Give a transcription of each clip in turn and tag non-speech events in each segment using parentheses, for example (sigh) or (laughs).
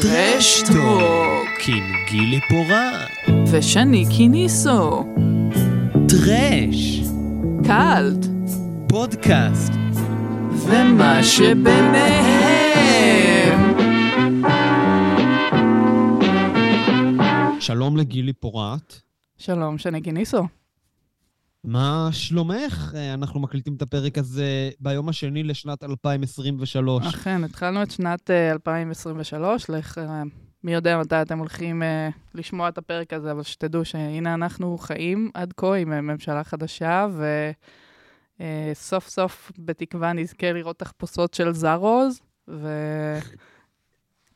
טרשטוק עם גילי פורן. ושני קיניסו טרש. קאלט פודקאסט. ומה שביניהם שלום לגילי פורט. שלום, שני קיניסו מה שלומך? אה, אנחנו מקליטים את הפרק הזה ביום השני לשנת 2023. אכן, התחלנו את שנת אה, 2023, לך, אה, מי יודע מתי אתם הולכים אה, לשמוע את הפרק הזה, אבל שתדעו שהנה אנחנו חיים עד כה עם אה, ממשלה חדשה, וסוף סוף בתקווה נזכה לראות תחפושות של זרוז,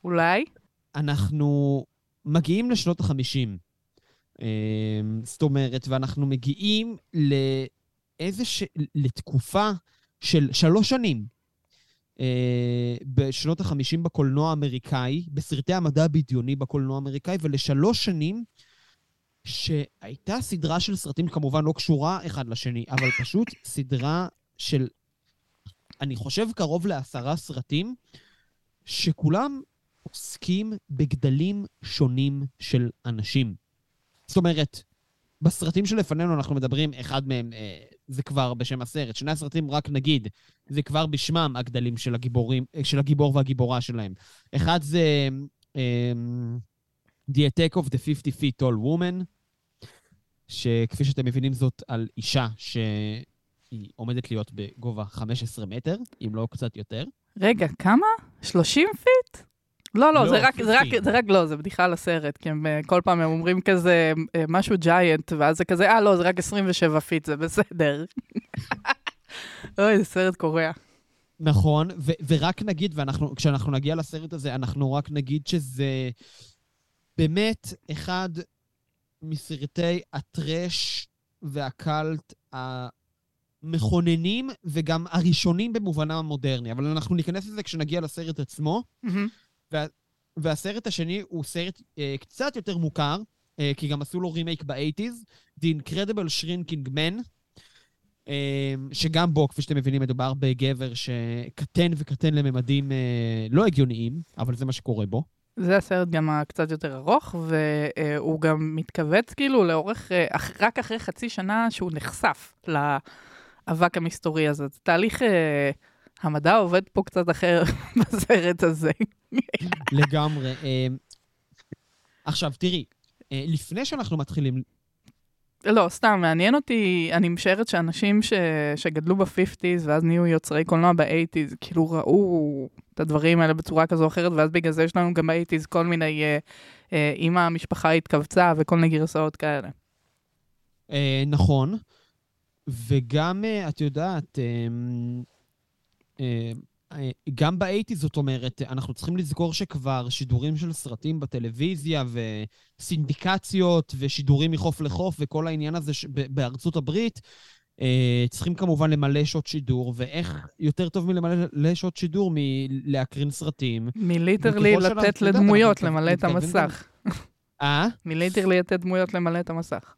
ואולי. אנחנו מגיעים לשנות ה-50. זאת אומרת, ואנחנו מגיעים לאיזה. לתקופה של שלוש שנים. אה, בשנות ה-50 בקולנוע האמריקאי, בסרטי המדע הבדיוני בקולנוע האמריקאי, ולשלוש שנים שהייתה סדרה של סרטים, כמובן לא קשורה אחד לשני, אבל פשוט סדרה של, אני חושב, קרוב לעשרה סרטים, שכולם עוסקים בגדלים שונים של אנשים. זאת אומרת, בסרטים שלפנינו אנחנו מדברים, אחד מהם אה, זה כבר בשם הסרט, שני הסרטים רק נגיד, זה כבר בשמם הגדלים של הגיבורים, של הגיבור והגיבורה שלהם. אחד זה אה, The Attack of the 50 Feet Tall Woman, שכפי שאתם מבינים זאת על אישה שהיא עומדת להיות בגובה 15 מטר, אם לא קצת יותר. רגע, כמה? 30 פיט? לא, לא, לא, זה, רק, זה, רק, פיפי. זה רק לא, זה בדיחה על הסרט, כי הם, אה, כל פעם הם אומרים כזה אה, משהו giant, ואז זה כזה, אה, לא, זה רק 27 feet, זה בסדר. (laughs) אוי, זה סרט קורע. נכון, ו- ורק נגיד, וכשאנחנו נגיע לסרט הזה, אנחנו רק נגיד שזה באמת אחד מסרטי ה-trash וה-cult המכוננים וגם הראשונים במובנם המודרני. אבל אנחנו ניכנס לזה כשנגיע לסרט עצמו. וה- והסרט השני הוא סרט אה, קצת יותר מוכר, אה, כי גם עשו לו רימייק ב-80's, The Incredible Shrinking Man, אה, שגם בו, כפי שאתם מבינים, מדובר בגבר שקטן וקטן לממדים אה, לא הגיוניים, אבל זה מה שקורה בו. זה הסרט גם הקצת יותר ארוך, והוא גם מתכווץ כאילו לאורך, אה, רק אחרי חצי שנה שהוא נחשף לאבק המסתורי הזה. זה תהליך, אה, המדע עובד פה קצת אחר (laughs) בסרט הזה. לגמרי. אה, עכשיו, תראי, אה, לפני שאנחנו מתחילים... לא, סתם, מעניין אותי, אני משערת שאנשים ש... שגדלו ב-50's ואז נהיו יוצרי קולנוע ב-80's, כאילו ראו את הדברים האלה בצורה כזו או אחרת, ואז בגלל זה יש לנו גם ב-80's כל מיני, אה, אה, אם המשפחה התכווצה וכל מיני גרסאות כאלה. אה, נכון, וגם, אה, את יודעת, אה, גם באייטי, זאת אומרת, אנחנו צריכים לזכור שכבר שידורים של סרטים בטלוויזיה וסינדיקציות ושידורים מחוף לחוף וכל העניין הזה ש- בארצות הברית, אה, צריכים כמובן למלא שעות שידור, ואיך יותר טוב מלמלא שעות שידור מלהקרין סרטים. מליטרלי לתת לדמויות למלא את המסך. אה? מליטרלי לתת דמויות למלא את המסך.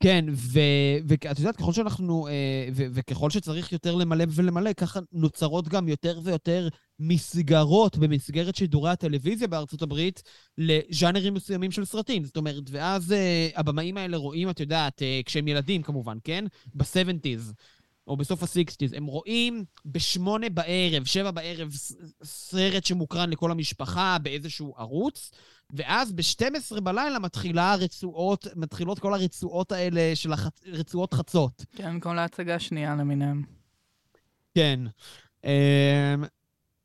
כן, ואת יודעת, ככל שאנחנו, אה, ו- וככל שצריך יותר למלא ולמלא, ככה נוצרות גם יותר ויותר מסגרות במסגרת שידורי הטלוויזיה בארצות הברית לז'אנרים מסוימים של סרטים. זאת אומרת, ואז אה, הבמאים האלה רואים, את יודעת, אה, כשהם ילדים כמובן, כן? ב-70's. או בסוף ה-60's, הם רואים בשמונה בערב, שבע בערב, סרט שמוקרן לכל המשפחה באיזשהו ערוץ, ואז ב-12 בלילה מתחילה הרצועות, מתחילות כל הרצועות האלה של החצ... רצועות חצות. כן, כל ההצגה השנייה למיניהם. כן. אמ,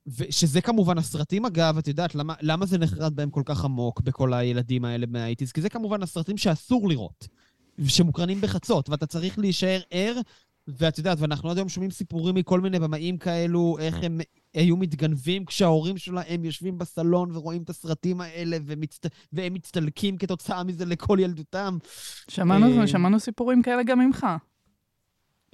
ושזה כמובן הסרטים, אגב, את יודעת, למה, למה זה נחרד בהם כל כך עמוק בכל הילדים האלה מהאיטיז? כי זה כמובן הסרטים שאסור לראות, שמוקרנים בחצות, ואתה צריך להישאר ער, ואת יודעת, ואנחנו עד היום שומעים סיפורים מכל מיני במאים כאלו, איך הם היו מתגנבים כשההורים שלהם יושבים בסלון ורואים את הסרטים האלה, ומצט... והם מצטלקים כתוצאה מזה לכל ילדותם. שמענו, אה, שמענו סיפורים כאלה גם ממך.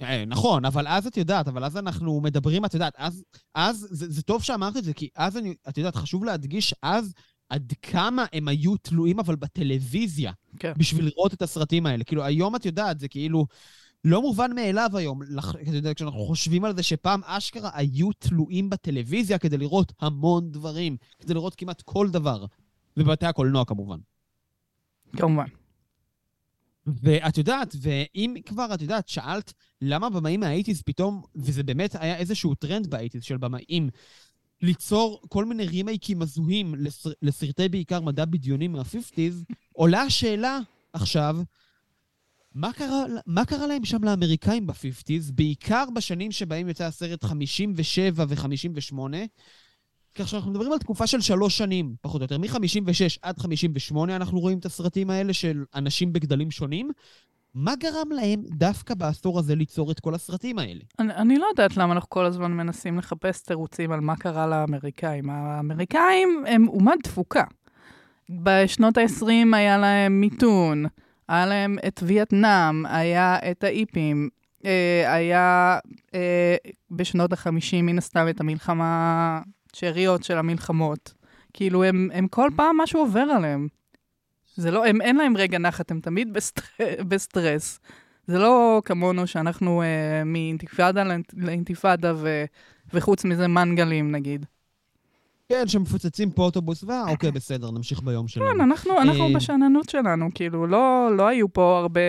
אה, נכון, אבל אז את יודעת, אבל אז אנחנו מדברים, את יודעת, אז, אז זה, זה טוב שאמרת את זה, כי אז אני, את יודעת, חשוב להדגיש אז עד כמה הם היו תלויים אבל בטלוויזיה, כן. בשביל לראות את הסרטים האלה. כאילו, היום את יודעת, זה כאילו, לא מובן מאליו היום. כשאנחנו חושבים על זה שפעם אשכרה היו תלויים בטלוויזיה כדי לראות המון דברים, כדי לראות כמעט כל דבר. ובבתי הקולנוע כמובן. כמובן. ואת יודעת, ואם כבר, את יודעת, שאלת למה במאים מה-eighties פתאום, וזה באמת היה איזשהו טרנד ב-eighties של במאים, ליצור כל מיני remakeים הזויים לסר, לסרטי בעיקר מדע בדיוני מה-50's, עולה השאלה עכשיו, מה קרה, מה קרה להם שם לאמריקאים ב-50's, בעיקר בשנים שבהם יצא הסרט 57 ו-58, כך שאנחנו מדברים על תקופה של שלוש שנים, פחות או יותר. מ-56 עד 58 אנחנו רואים את הסרטים האלה של אנשים בגדלים שונים. מה גרם להם דווקא בעשור הזה ליצור את כל הסרטים האלה? אני, אני לא יודעת למה אנחנו כל הזמן מנסים לחפש תירוצים על מה קרה לאמריקאים. האמריקאים הם אומת תפוקה. בשנות ה-20 היה להם מיתון, היה להם את וייטנאם, היה את האיפים, אה, היה אה, בשנות ה-50 מן הסתם את המלחמה שאריות של המלחמות. כאילו, הם, הם כל פעם משהו עובר עליהם. זה לא, הם, אין להם רגע נחת, הם תמיד בסטר, בסטרס. זה לא כמונו שאנחנו אה, מאינתיפאדה לאינתיפאדה, ו, וחוץ מזה מנגלים, נגיד. כן, שמפוצצים פה אוטובוס, ואוקיי, בסדר, נמשיך ביום שלנו. כן, אנחנו, אנחנו אה, בשאננות שלנו, כאילו, לא, לא היו פה הרבה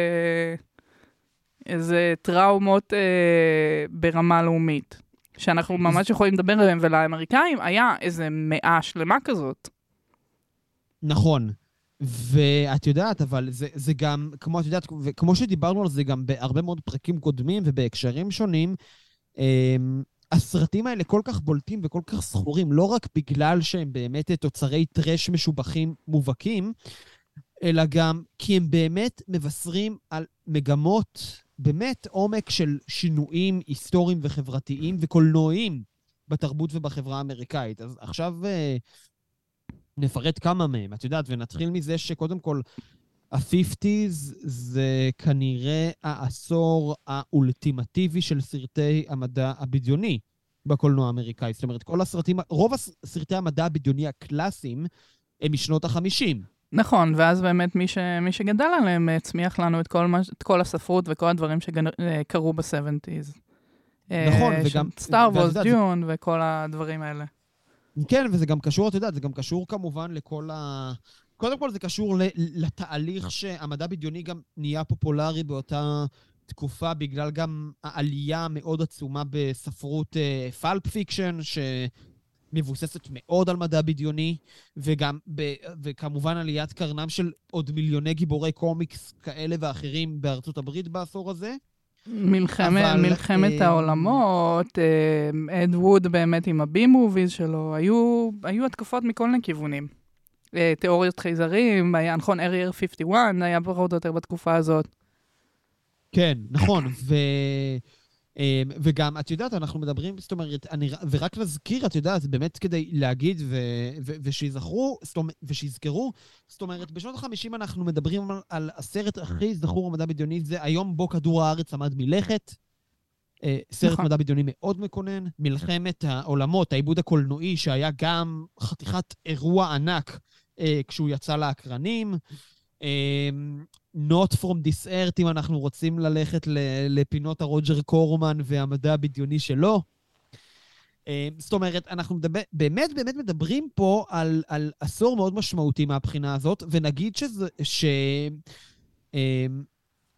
איזה טראומות אה, ברמה לאומית. שאנחנו ממש יכולים לדבר עליהם, ולאמריקאים היה איזה מאה שלמה כזאת. נכון. ואת יודעת, אבל זה, זה גם, כמו את יודעת, וכמו שדיברנו על זה גם בהרבה מאוד פרקים קודמים ובהקשרים שונים, אמ, הסרטים האלה כל כך בולטים וכל כך זכורים, לא רק בגלל שהם באמת תוצרי טרש משובחים מובהקים, אלא גם כי הם באמת מבשרים על מגמות באמת עומק של שינויים היסטוריים וחברתיים וקולנועיים בתרבות ובחברה האמריקאית. אז עכשיו uh, נפרט כמה מהם, את יודעת, ונתחיל מזה שקודם כל, ה-50's זה כנראה העשור האולטימטיבי של סרטי המדע הבדיוני בקולנוע האמריקאי. זאת אומרת, כל הסרטים, רוב סרטי המדע הבדיוני הקלאסיים הם משנות ה-50. נכון, ואז באמת מי, ש, מי שגדל עליהם הצמיח לנו את כל, את כל הספרות וכל הדברים שקרו ב-70's. נכון, אה, וגם... סטאר וורס, דיון וכל הדברים האלה. כן, וזה גם קשור, את יודעת, זה גם קשור כמובן לכל ה... קודם כל זה קשור לתהליך שהמדע בדיוני גם נהיה פופולרי באותה תקופה, בגלל גם העלייה המאוד עצומה בספרות pulp uh, fiction, ש... מבוססת מאוד על מדע בדיוני, וגם, ב, וכמובן עליית קרנם של עוד מיליוני גיבורי קומיקס כאלה ואחרים בארצות הברית בעשור הזה. מלחמת, אבל, מלחמת אה, העולמות, אה, אד ווד באמת עם ה-B movies שלו, היו, היו התקפות מכל מיני כיוונים. אה, תיאוריות חייזרים, היה נכון, Area 51 היה פחות או יותר בתקופה הזאת. כן, נכון, ו... אמ, וגם, את יודעת, אנחנו מדברים, זאת אומרת, אני, ורק נזכיר, את יודעת, באמת כדי להגיד ו, ו, ושיזכרו, אומרת, ושיזכרו, זאת אומרת, בשנות ה-50 אנחנו מדברים על, על הסרט הכי זכור במדע בדיוני, זה היום בו כדור הארץ עמד מלכת. אה, סרט נכון. מדע בדיוני מאוד מקונן, מלחמת העולמות, העיבוד הקולנועי, שהיה גם חתיכת אירוע ענק אה, כשהוא יצא לאקרנים. אמ, Not From This Earth, אם אנחנו רוצים ללכת לפינות הרוג'ר קורמן והמדע הבדיוני שלו. אמ, זאת אומרת, אנחנו מדבר, באמת באמת מדברים פה על, על עשור מאוד משמעותי מהבחינה הזאת, ונגיד שזה, ש...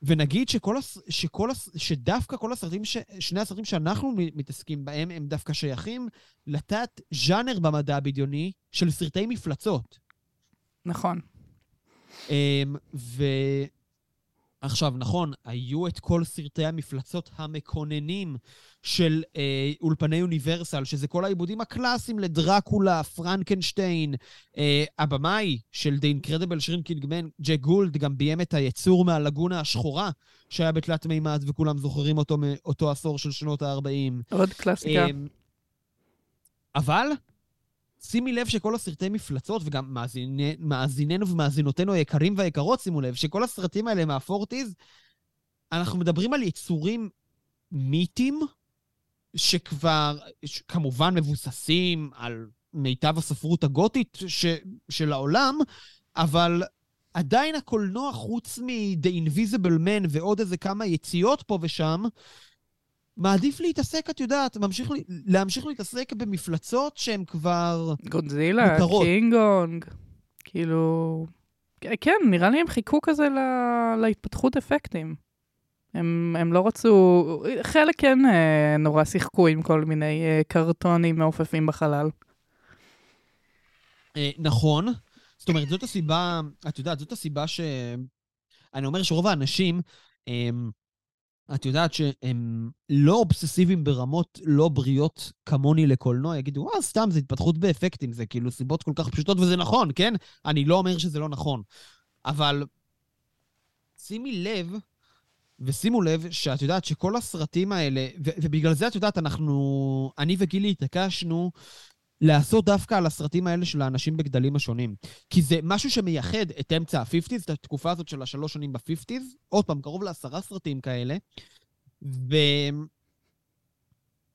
ונגיד שכל, שכל, שדווקא כל הסרטים, ש, שני הסרטים שאנחנו מתעסקים בהם, הם דווקא שייכים לתת ז'אנר במדע הבדיוני של סרטי מפלצות. נכון. אמ, ועכשיו, נכון, היו את כל סרטי המפלצות המקוננים של אה, אולפני אוניברסל, שזה כל העיבודים הקלאסיים לדרקולה, פרנקנשטיין, אה, הבמאי של The Incredible Shrinking Man, ג'ק גולד, גם ביים את היצור מהלגונה השחורה, שהיה בתלת מימד, וכולם זוכרים אותו מאותו עשור של שנות ה-40. עוד קלאסיקה. אה, אבל שימי לב שכל הסרטי מפלצות, וגם מאזיני, מאזיננו ומאזינותינו היקרים והיקרות, שימו לב, שכל הסרטים האלה מהפורטיז, אנחנו מדברים על יצורים מיתיים, שכבר, כמובן מבוססים על מיטב הספרות הגותית ש, של העולם, אבל עדיין הקולנוע, חוץ מ-The Invisible Man ועוד איזה כמה יציאות פה ושם, מעדיף להתעסק, את יודעת, ממשיך, להמשיך להתעסק במפלצות שהן כבר... גודזילה, מוכרות. קינגונג, כאילו... כן, נראה לי הם חיכו כזה ל... להתפתחות אפקטים. הם, הם לא רצו... חלק כן אה, נורא שיחקו עם כל מיני אה, קרטונים מעופפים בחלל. אה, נכון. זאת אומרת, זאת הסיבה, את יודעת, זאת הסיבה ש... אני אומר שרוב האנשים, הם, את יודעת שהם לא אובססיביים ברמות לא בריאות כמוני לקולנוע, יגידו, אה, סתם, זה התפתחות באפקטים, זה כאילו סיבות כל כך פשוטות, וזה נכון, כן? אני לא אומר שזה לא נכון. אבל שימי לב, ושימו לב שאת יודעת שכל הסרטים האלה, ו- ובגלל זה את יודעת, אנחנו, אני וגילי התעקשנו לעשות דווקא על הסרטים האלה של האנשים בגדלים השונים. כי זה משהו שמייחד את אמצע ה-50's, את התקופה הזאת של השלוש שנים ב-50's, עוד פעם, קרוב לעשרה סרטים כאלה, ו...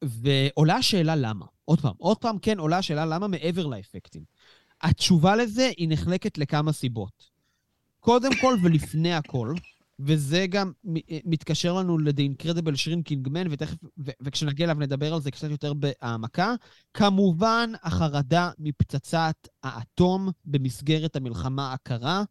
ועולה השאלה למה. עוד פעם, עוד פעם כן עולה השאלה למה מעבר לאפקטים. התשובה לזה היא נחלקת לכמה סיבות. קודם כל ולפני הכל, וזה גם מתקשר לנו ל-The Incredible Shrinking Man, ותכף, ו- וכשנגיע אליו נדבר על זה קצת יותר בהעמקה. כמובן, החרדה מפצצת האטום במסגרת המלחמה הקרה,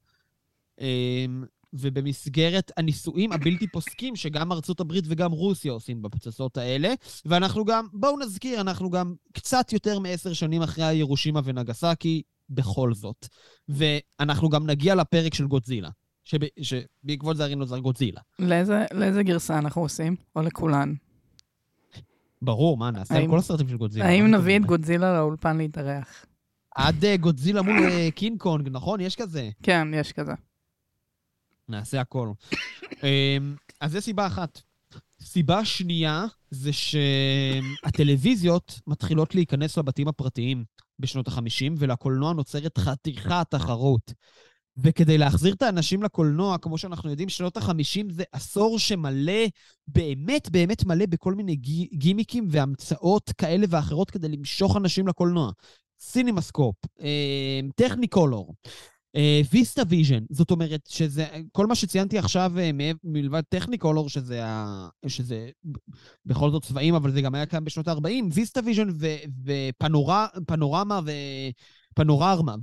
אמ, ובמסגרת הניסויים הבלתי פוסקים שגם ארצות הברית וגם רוסיה עושים בפצצות האלה. ואנחנו גם, בואו נזכיר, אנחנו גם קצת יותר מעשר שנים אחרי הירושימה ונגסקי, בכל זאת. ואנחנו גם נגיע לפרק של גודזילה. שב, שבעקבות זה הרינו זה גודזילה. לאיזה, לאיזה גרסה אנחנו עושים? או לכולן? ברור, מה, נעשה על כל הסרטים של גודזילה. האם נביא את גודזילה לאולפן להתארח? עד uh, גודזילה מול uh, קינג קונג, נכון? יש כזה. כן, יש כזה. נעשה הכל. um, אז זו סיבה אחת. סיבה שנייה זה שהטלוויזיות מתחילות להיכנס לבתים הפרטיים בשנות ה-50, ולקולנוע נוצרת חתיכת תחרות. וכדי להחזיר את האנשים לקולנוע, כמו שאנחנו יודעים, שנות ה-50 זה עשור שמלא, באמת באמת מלא בכל מיני גימיקים והמצאות כאלה ואחרות כדי למשוך אנשים לקולנוע. סינימסקופ, טכניקולור, ויסטה ויז'ן, זאת אומרת שזה, כל מה שציינתי עכשיו אה, מלבד טכניקולור, שזה, ה, שזה בכל זאת צבעים, אבל זה גם היה קיים בשנות ה-40, ויסטה ויז'ן ופנורמה ו... פנורמה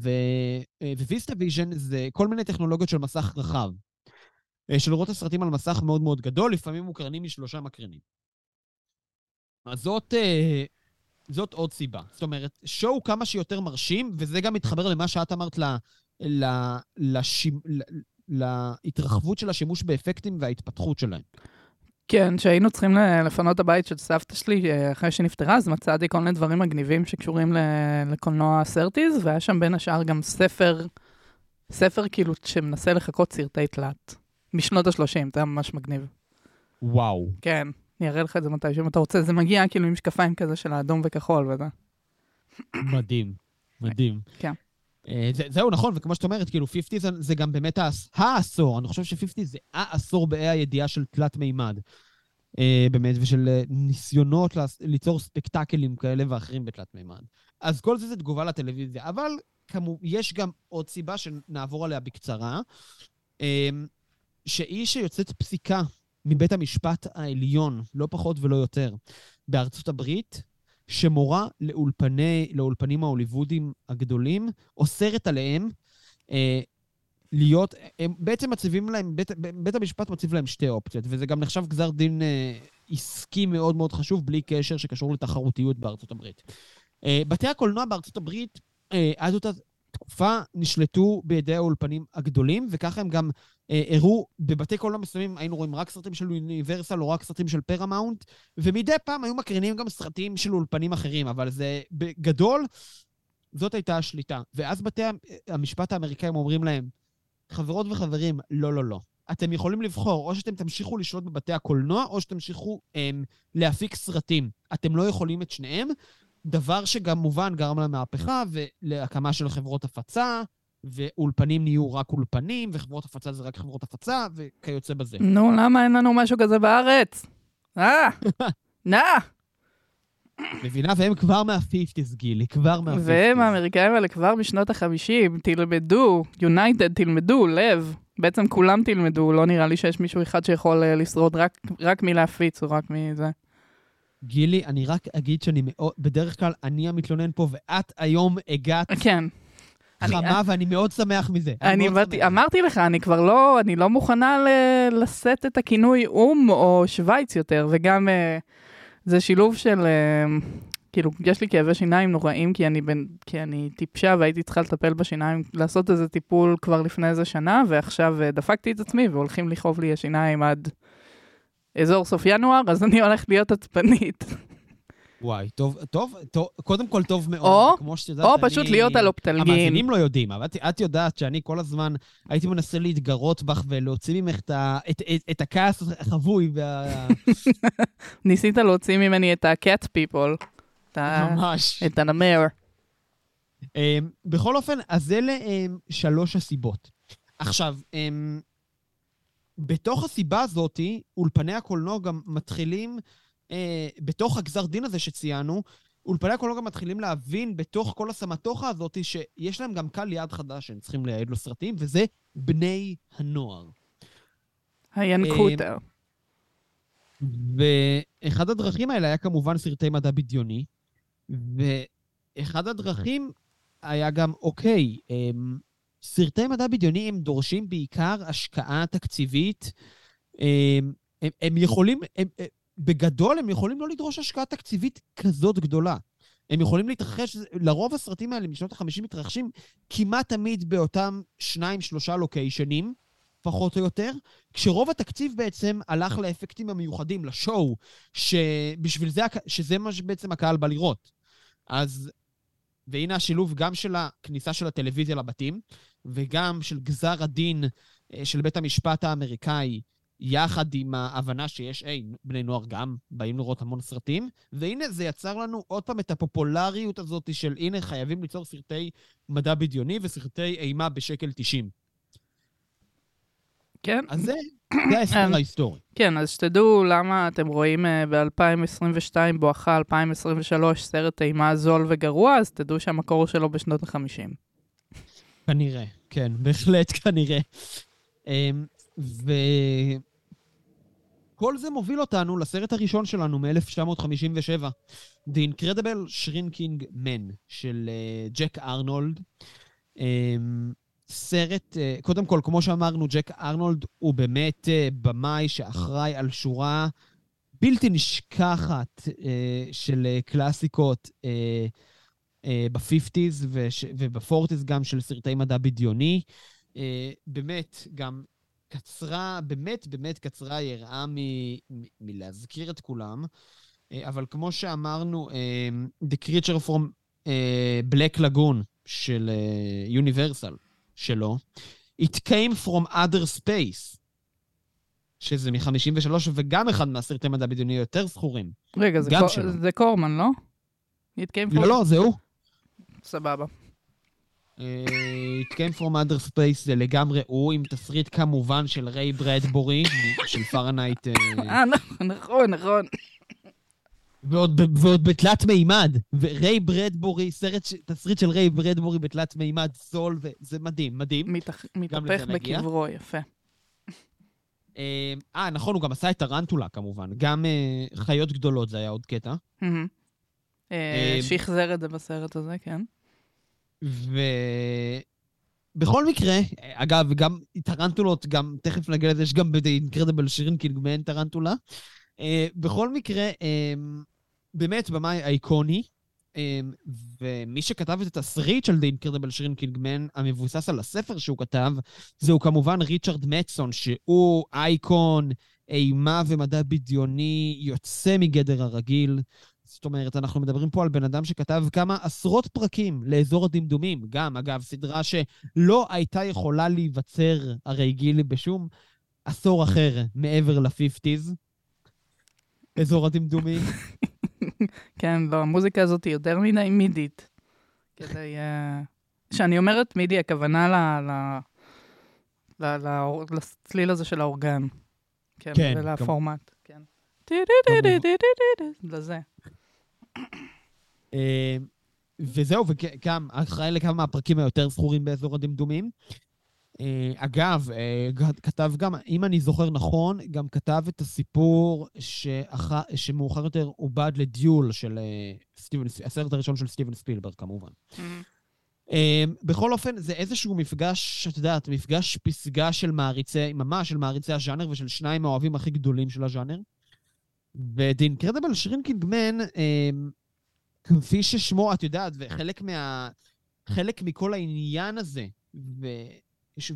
וויסטה ויז'ן זה כל מיני טכנולוגיות של מסך רחב. אה, של לראות את הסרטים על מסך מאוד מאוד גדול, לפעמים מוקרנים משלושה מקרנים. אז זאת, אה, זאת עוד סיבה. זאת אומרת, שואו כמה שיותר מרשים, וזה גם מתחבר למה שאת אמרת ל, ל, לשימ, ל, להתרחבות של השימוש באפקטים וההתפתחות שלהם. כן, כשהיינו צריכים לפנות את הבית של סבתא שלי אה, אחרי שנפטרה, אז מצאתי כל מיני דברים מגניבים שקשורים לקולנוע סרטיז, והיה שם בין השאר גם ספר, ספר כאילו שמנסה לחכות סרטי תלת, משנות ה-30, זה היה ממש מגניב. וואו. כן, אני אראה לך את זה מתי שאם אתה רוצה, זה מגיע כאילו עם משקפיים כזה של האדום וכחול וזה. מדהים, מדהים. כן. אה, זה, זהו, נכון, וכמו שאת אומרת, כאילו, 50 זה, זה גם באמת העשור. אני חושב ש-50 זה העשור באי הידיעה של תלת מימד. אה, באמת, ושל אה, ניסיונות ליצור ספקטקלים כאלה ואחרים בתלת מימד. אז כל זה זה תגובה לטלוויזיה. אבל כמו, יש גם עוד סיבה שנעבור עליה בקצרה, אה, שהיא שיוצאת פסיקה מבית המשפט העליון, לא פחות ולא יותר, בארצות הברית, שמורה לאולפני, לאולפנים ההוליוודיים הגדולים, אוסרת עליהם אה, להיות, הם בעצם מציבים להם, בית, בית המשפט מציב להם שתי אופציות, וזה גם נחשב גזר דין אה, עסקי מאוד מאוד חשוב, בלי קשר שקשור לתחרותיות בארצות הברית. אה, בתי הקולנוע בארצות הברית, אה, עד אותה תקופה, נשלטו בידי האולפנים הגדולים, וככה הם גם אה, הראו, בבתי קולנוע מסוימים היינו רואים רק סרטים של אוניברסל או רק סרטים של פרמאונט, ומדי פעם היו מקרינים גם סרטים של אולפנים אחרים, אבל זה בגדול, זאת הייתה השליטה. ואז בתי המשפט האמריקאים אומרים להם, חברות וחברים, לא, לא, לא. אתם יכולים לבחור, או שאתם תמשיכו לשלוט בבתי הקולנוע, או שתמשיכו הם, להפיק סרטים. אתם לא יכולים את שניהם, דבר שגם מובן גרם למהפכה ולהקמה של חברות הפצה, ואולפנים נהיו רק אולפנים, וחברות הפצה זה רק חברות הפצה, וכיוצא בזה. נו, למה אין לנו משהו כזה בארץ? אה, (laughs) נא. מבינה? והם כבר מה-50's, גילי, כבר מה-50's. והם, האמריקאים האלה, כבר משנות ה-50, תלמדו, יונייטד, תלמדו, לב. בעצם כולם תלמדו, לא נראה לי שיש מישהו אחד שיכול אה, לשרוד רק, רק מלהפיץ או רק מזה. גילי, אני רק אגיד שאני מאוד, בדרך כלל אני המתלונן פה, ואת היום הגעת כן. אני- חמה, ואני מאוד שמח מזה. אני באתי, שמח. אמרתי לך, אני כבר לא, אני לא מוכנה ל- לשאת את הכינוי או"ם או שווייץ יותר, וגם אה, זה שילוב של, אה, כאילו, יש לי כאבי שיניים נוראים, כי אני, בן, כי אני טיפשה והייתי צריכה לטפל בשיניים, לעשות איזה טיפול כבר לפני איזה שנה, ועכשיו אה, דפקתי את עצמי והולכים לכאוב לי השיניים עד אזור סוף ינואר, אז אני הולכת להיות עצבנית. וואי, טוב, טוב, טוב, קודם כל טוב מאוד. או- כמו שאת יודעת, או אני- פשוט להיות על אופטלגין. המאזינים לא יודעים, אבל את, את יודעת שאני כל הזמן הייתי מנסה להתגרות בך ולהוציא ממך את, את, את, את הכעס החבוי וה... (laughs) ניסית להוציא ממני את ה-cat people, את ה- ממש. את הנמר. Um, בכל אופן, אז אלה um, שלוש הסיבות. עכשיו, um, בתוך הסיבה הזאת, אולפני הקולנוע גם מתחילים, uh, בתוך הגזר דין הזה שציינו, אולפני הקולנוע גם מתחילים להבין בתוך כל הסמטוחה הזאת, שיש להם גם קהל יעד חדש שהם צריכים לייעד לו סרטים, וזה בני הנוער. הינקוטר. ואחד הדרכים האלה היה כמובן סרטי מדע בדיוני, ואחד הדרכים היה גם, אוקיי, הם, סרטי מדע בדיוני הם דורשים בעיקר השקעה תקציבית. הם, הם, הם יכולים, הם, בגדול הם יכולים לא לדרוש השקעה תקציבית כזאת גדולה. הם יכולים להתרחש, לרוב הסרטים האלה משנות ה-50 מתרחשים כמעט תמיד באותם שניים, שלושה לוקיישנים, פחות או יותר, כשרוב התקציב בעצם הלך לאפקטים המיוחדים, לשואו, שבשביל זה, שזה מה שבעצם הקהל בא לראות. אז, והנה השילוב גם של הכניסה של הטלוויזיה לבתים, וגם של גזר הדין אה, של בית המשפט האמריקאי, יחד עם ההבנה שיש, היי, בני נוער גם באים לראות המון סרטים, והנה זה יצר לנו עוד פעם את הפופולריות הזאת של הנה חייבים ליצור סרטי מדע בדיוני וסרטי אימה בשקל 90. כן, אז זה, זה ההסבר אמ, ההיסטורי. כן, אז שתדעו למה אתם רואים ב-2022 בואכה 2023 סרט אימה זול וגרוע, אז תדעו שהמקור שלו בשנות ה-50. כנראה, כן, בהחלט כנראה. אמ, וכל זה מוביל אותנו לסרט הראשון שלנו מ-1957, The Incredible Shrinking Man של אה, ג'ק ארנולד. אמ, סרט, אה, קודם כל, כמו שאמרנו, ג'ק ארנולד הוא באמת אה, במאי שאחראי על שורה בלתי נשכחת אה, של אה, קלאסיקות אה, אה, ב-50's וב-40's גם של סרטי מדע בדיוני. אה, באמת, גם קצרה, באמת באמת קצרה היראה מ- מלהזכיר את כולם. אה, אבל כמו שאמרנו, אה, The Creature from אה, Black Lagoon של יוניברסל שלו, It came from other space, שזה מ-53, וגם אחד מהסרטי מדע בדיוני היותר זכורים. רגע, זה, קור... שלו. זה קורמן, לא? It came from... לא, לא, זה הוא. סבבה. אה, It came from outer space זה לגמרי הוא, עם תסריט כמובן של ריי ברדבורי, של פרנהייט, אה, נכון, נכון, נכון. ועוד, ועוד בתלת מימד. וריי ברדבורי, סרט, ש- תסריט של ריי ברדבורי בתלת מימד, סול, וזה מדהים, מדהים. מתח... מתהפך. בקברו, יפה. אה, אה, נכון, הוא גם עשה את טרנטולה כמובן. גם אה, חיות גדולות זה היה עוד קטע. אה, אה, שחזר את זה בסרט הזה, כן. ובכל מקרה, אגב, גם טרנטולות, גם תכף נגיע לזה, יש גם ב-Incredible שרינקינג מעין טרנטולה. אה, בכל מקרה, אה, באמת במאי אייקוני, אה, ומי שכתב את התסריט של The Incredible Shrinking Man, המבוסס על הספר שהוא כתב, זהו כמובן ריצ'רד מצון, שהוא אייקון, אימה ומדע בדיוני יוצא מגדר הרגיל. זאת אומרת, אנחנו מדברים פה על בן אדם שכתב כמה עשרות פרקים לאזור הדמדומים. גם, אגב, סדרה שלא הייתה יכולה להיווצר, הרי גילי, בשום עשור אחר מעבר ל-50's. אזור הדמדומים. (laughs) כן, לא, המוזיקה הזאת היא יותר מדי מידית. כדי... אה, כשאני אומרת מידי, הכוונה ל... ל... ל... ל... לצליל הזה של האורגן. כן, כן, ולפורמט, כן. לזה. אה, וזהו, וגם אחראי לכמה מהפרקים היותר זכורים באזור הדמדומים. אה, אגב, אה, כתב גם, אם אני זוכר נכון, גם כתב את הסיפור שאח... שמאוחר יותר עובד לדיול של סטיבן, הסרט הראשון של סטיבן ספילברג, כמובן. Mm-hmm. בכל אופן, זה איזשהו מפגש, את יודעת, מפגש פסגה של מעריצי, ממש של מעריצי הז'אנר ושל שניים האוהבים הכי גדולים של הז'אנר. ו-The Incredible Shrinking Man, כפי ששמו, את יודעת, וחלק מה... חלק מכל העניין הזה, ו...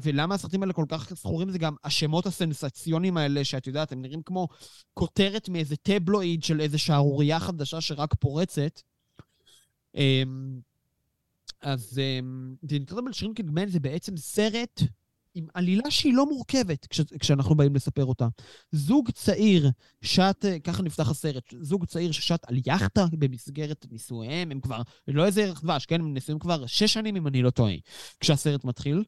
ולמה הסרטים האלה כל כך זכורים זה גם השמות הסנסציוניים האלה, שאת יודעת, הם נראים כמו כותרת מאיזה טבלואיד של איזה שערורייה חדשה שרק פורצת. אמ, אז אמ, The Shrinking Man זה בעצם סרט עם עלילה שהיא לא מורכבת כש, כשאנחנו באים לספר אותה. זוג צעיר שט, ככה נפתח הסרט, זוג צעיר ששט על יאכטה במסגרת נישואיהם, הם כבר, לא איזה ערך דבש, כן? הם נשואים כבר שש שנים, אם אני לא טועה, כשהסרט מתחיל.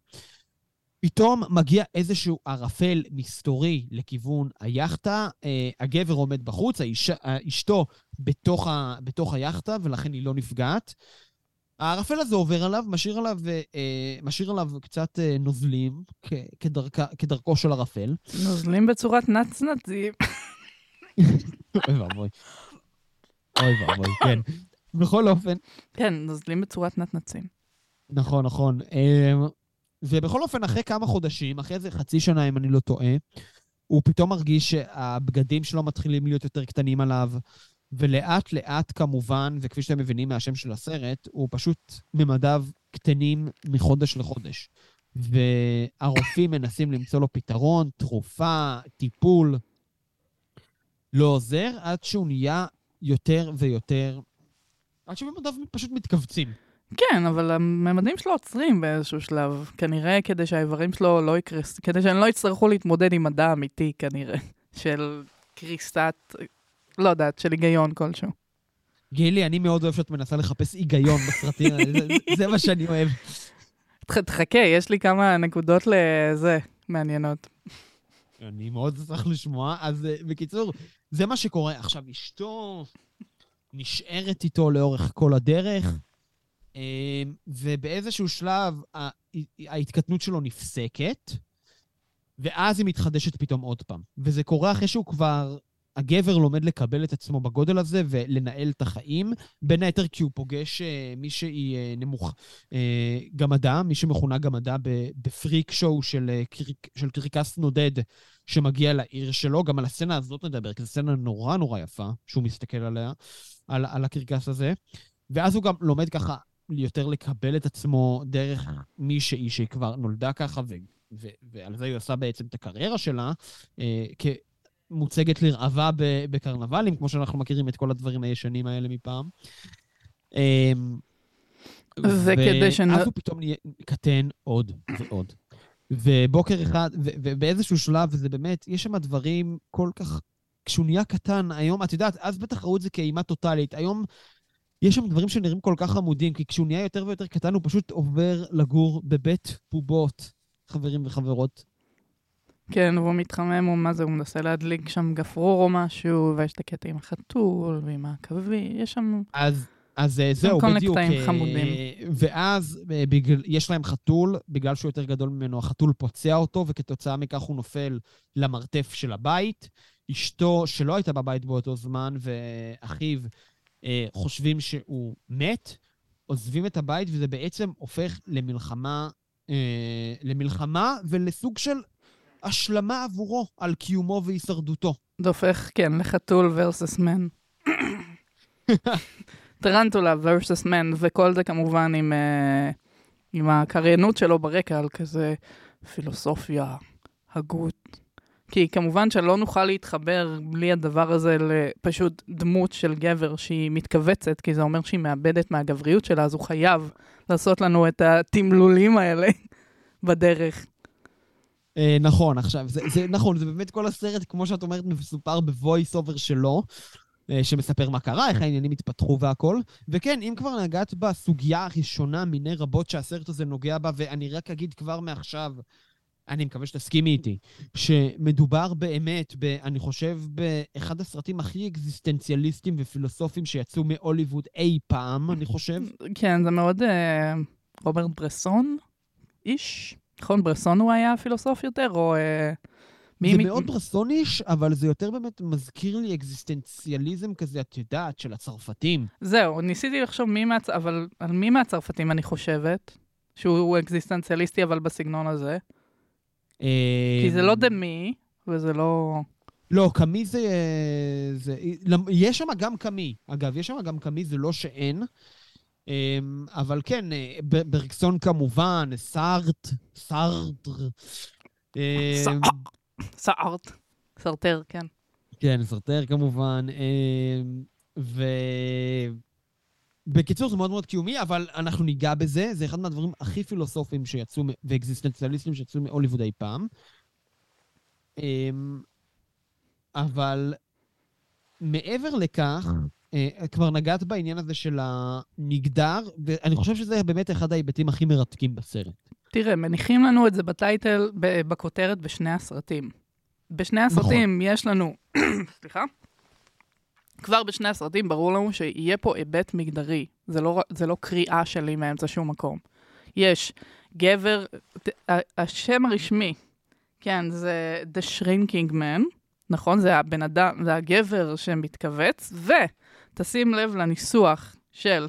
פתאום מגיע איזשהו ערפל מסתורי לכיוון היאכטה, אה, הגבר עומד בחוץ, האיש, אשתו בתוך, ה, בתוך היאכטה, ולכן היא לא נפגעת. הערפל הזה עובר עליו, משאיר עליו, אה, משאיר עליו קצת אה, נוזלים, כדרכ, כדרכו של ערפל. נוזלים בצורת נצנצים. (laughs) אוי ואבוי. אוי ואבוי, כן. בכל אופן... כן, נוזלים בצורת נצנצים. נכון, נכון. אה, ובכל אופן, אחרי כמה חודשים, אחרי איזה חצי שנה, אם אני לא טועה, הוא פתאום מרגיש שהבגדים שלו מתחילים להיות יותר קטנים עליו, ולאט לאט כמובן, וכפי שאתם מבינים מהשם של הסרט, הוא פשוט ממדיו קטנים מחודש לחודש. והרופאים מנסים למצוא לו פתרון, תרופה, טיפול. לא עוזר עד שהוא נהיה יותר ויותר... עד שממדיו פשוט מתכווצים. כן, אבל הממדים שלו עוצרים באיזשהו שלב, כנראה כדי שהאיברים שלו לא יקרס... כדי שהם לא יצטרכו להתמודד עם מדע אמיתי, כנראה, של קריסת לא יודעת, של היגיון כלשהו. גילי, אני מאוד אוהב שאת מנסה לחפש היגיון בסרטים האלה, זה, זה מה שאני אוהב. תחכה, יש לי כמה נקודות לזה, מעניינות. אני מאוד צריך לשמוע. אז אה, בקיצור, זה מה שקורה. עכשיו, אשתו נשארת איתו לאורך כל הדרך, אה, ובאיזשהו שלב ההתקטנות שלו נפסקת, ואז היא מתחדשת פתאום עוד פעם. וזה קורה אחרי שהוא כבר הגבר לומד לקבל את עצמו בגודל הזה ולנהל את החיים, בין היתר כי הוא פוגש uh, מי שהיא uh, נמוך, uh, גמדה, מי שמכונה גמדה בפריק שואו של, קריק, של קריקס נודד שמגיע לעיר שלו. גם על הסצנה הזאת נדבר, כי זו סצנה נורא נורא יפה, שהוא מסתכל עליה, על, על הקרקס הזה. ואז הוא גם לומד ככה יותר לקבל את עצמו דרך מישהי שכבר נולדה ככה, ו, ו, ועל זה היא עושה בעצם את הקריירה שלה, אה, מוצגת לרעבה בקרנבלים, כמו שאנחנו מכירים את כל הדברים הישנים האלה מפעם. אמ, וכדי שנ... ואז הוא פתאום נהיה קטן עוד ועוד. ובוקר אחד, ובאיזשהו שלב, וזה באמת, יש שם דברים כל כך... כשהוא נהיה קטן, היום, את יודעת, אז בטח ראו את זה כאימה טוטאלית. היום יש שם דברים שנראים כל כך עמודים, כי כשהוא נהיה יותר ויותר קטן, הוא פשוט עובר לגור בבית בובות, חברים וחברות. כן, והוא מתחמם, הוא מה זה, הוא מנסה להדליק שם גפרור או משהו, ויש את הקטע עם החתול ועם העכבי, יש שם... אז, אז אה, זהו, בדיוק. כל נקטעים אה, חמודים. ואז אה, בגלל, יש להם חתול, בגלל שהוא יותר גדול ממנו, החתול פוצע אותו, וכתוצאה מכך הוא נופל למרתף של הבית. אשתו, שלא הייתה בבית באותו זמן, ואחיו חושבים שהוא מת, עוזבים את הבית, וזה בעצם הופך למלחמה, למלחמה ולסוג של השלמה עבורו על קיומו והישרדותו. זה הופך, כן, לחתול versus מן. (laughs) טרנטולה versus מן, וכל זה כמובן עם, uh, עם הקריינות שלו ברקע על כזה פילוסופיה, הגות. כי כמובן שלא נוכל להתחבר בלי הדבר הזה לפשוט דמות של גבר שהיא מתכווצת, כי זה אומר שהיא מאבדת מהגבריות שלה, אז הוא חייב לעשות לנו את התמלולים האלה (laughs) בדרך. אה, נכון, עכשיו, זה, זה נכון, זה באמת כל הסרט, כמו שאת אומרת, מסופר ב voice over שלו, אה, שמספר מה קרה, איך העניינים התפתחו והכל. וכן, אם כבר נגעת בסוגיה הראשונה מיני רבות שהסרט הזה נוגע בה, ואני רק אגיד כבר מעכשיו, אני מקווה שתסכימי איתי, שמדובר באמת, ב, אני חושב, באחד הסרטים הכי אקזיסטנציאליסטיים ופילוסופיים שיצאו מהוליווד אי פעם, אני חושב. כן, זה מאוד אה, רוברט ברסון איש. נכון, ברסון הוא היה פילוסוף יותר, או... אה, מי זה מ- מאוד ברסוניש, אבל זה יותר באמת מזכיר לי אקזיסטנציאליזם כזה, את יודעת, של הצרפתים. זהו, ניסיתי לחשוב מי מהצ... אבל על מי מהצרפתים אני חושבת, שהוא אקזיסטנציאליסטי, אבל בסגנון הזה. כי זה לא דמי, וזה לא... לא, קמי זה... זה... למ- יש שם גם קמי. אגב, יש שם גם קמי, זה לא שאין. אמ, אבל כן, אה, ברקסון כמובן, סארט, סארטר. אמ, סארט. סארט. סרטר, כן. כן, סרטר כמובן. אמ, ו... בקיצור, זה מאוד מאוד קיומי, אבל אנחנו ניגע בזה. זה אחד מהדברים הכי פילוסופיים שיצאו, ואקזיסטנציאליסטיים שיצאו מהוליווד אי פעם. אבל מעבר לכך, כבר נגעת בעניין הזה של המגדר, ואני חושב שזה באמת אחד ההיבטים הכי מרתקים בסרט. תראה, מניחים לנו את זה בטייטל, בכותרת בשני הסרטים. בשני הסרטים יש לנו, (coughs) סליחה? כבר בשני הסרטים ברור לנו שיהיה פה היבט מגדרי. זה לא, זה לא קריאה שלי מאמצע שום מקום. יש גבר, ת- ה- השם הרשמי, כן, זה The Shrinking Man, נכון? זה הבן אדם, זה הגבר שמתכווץ, ותשים לב לניסוח של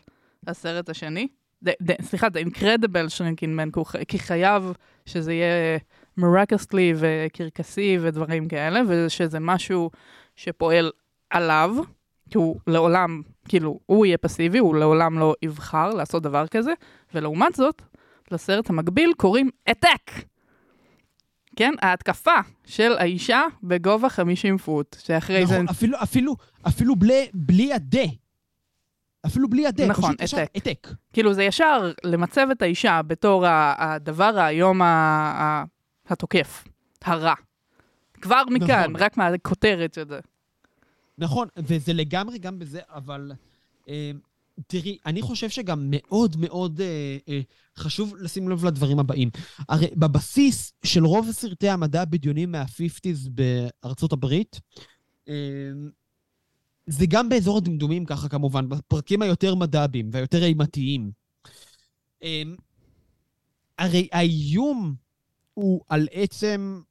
הסרט השני, The- the- סליחה, The Incredible Shrinking Man, כי חייב שזה יהיה מרקסלי וקרקסי ודברים כאלה, ושזה משהו שפועל עליו, כי הוא לעולם, כאילו, הוא יהיה פסיבי, הוא לעולם לא יבחר לעשות דבר כזה, ולעומת זאת, לסרט המקביל קוראים העתק. כן, ההתקפה של האישה בגובה 50 פוט, שאחרי זה... נכון, אפילו, אפילו, אפילו בלי, בלי הדה. אפילו בלי הדה. נכון, פשוט ישר העתק. כאילו, זה ישר למצב את האישה בתור הדבר האיום התוקף, הרע. כבר מכאן, נכון. רק מהכותרת של זה. נכון, וזה לגמרי גם בזה, אבל אה, תראי, אני חושב שגם מאוד מאוד אה, אה, חשוב לשים לב לדברים הבאים. הרי בבסיס של רוב סרטי המדע הבדיוני מה-50's בארצות הברית, אה, זה גם באזור הדמדומים ככה כמובן, בפרקים היותר מד"בים והיותר אימתיים. אה, הרי האיום הוא על עצם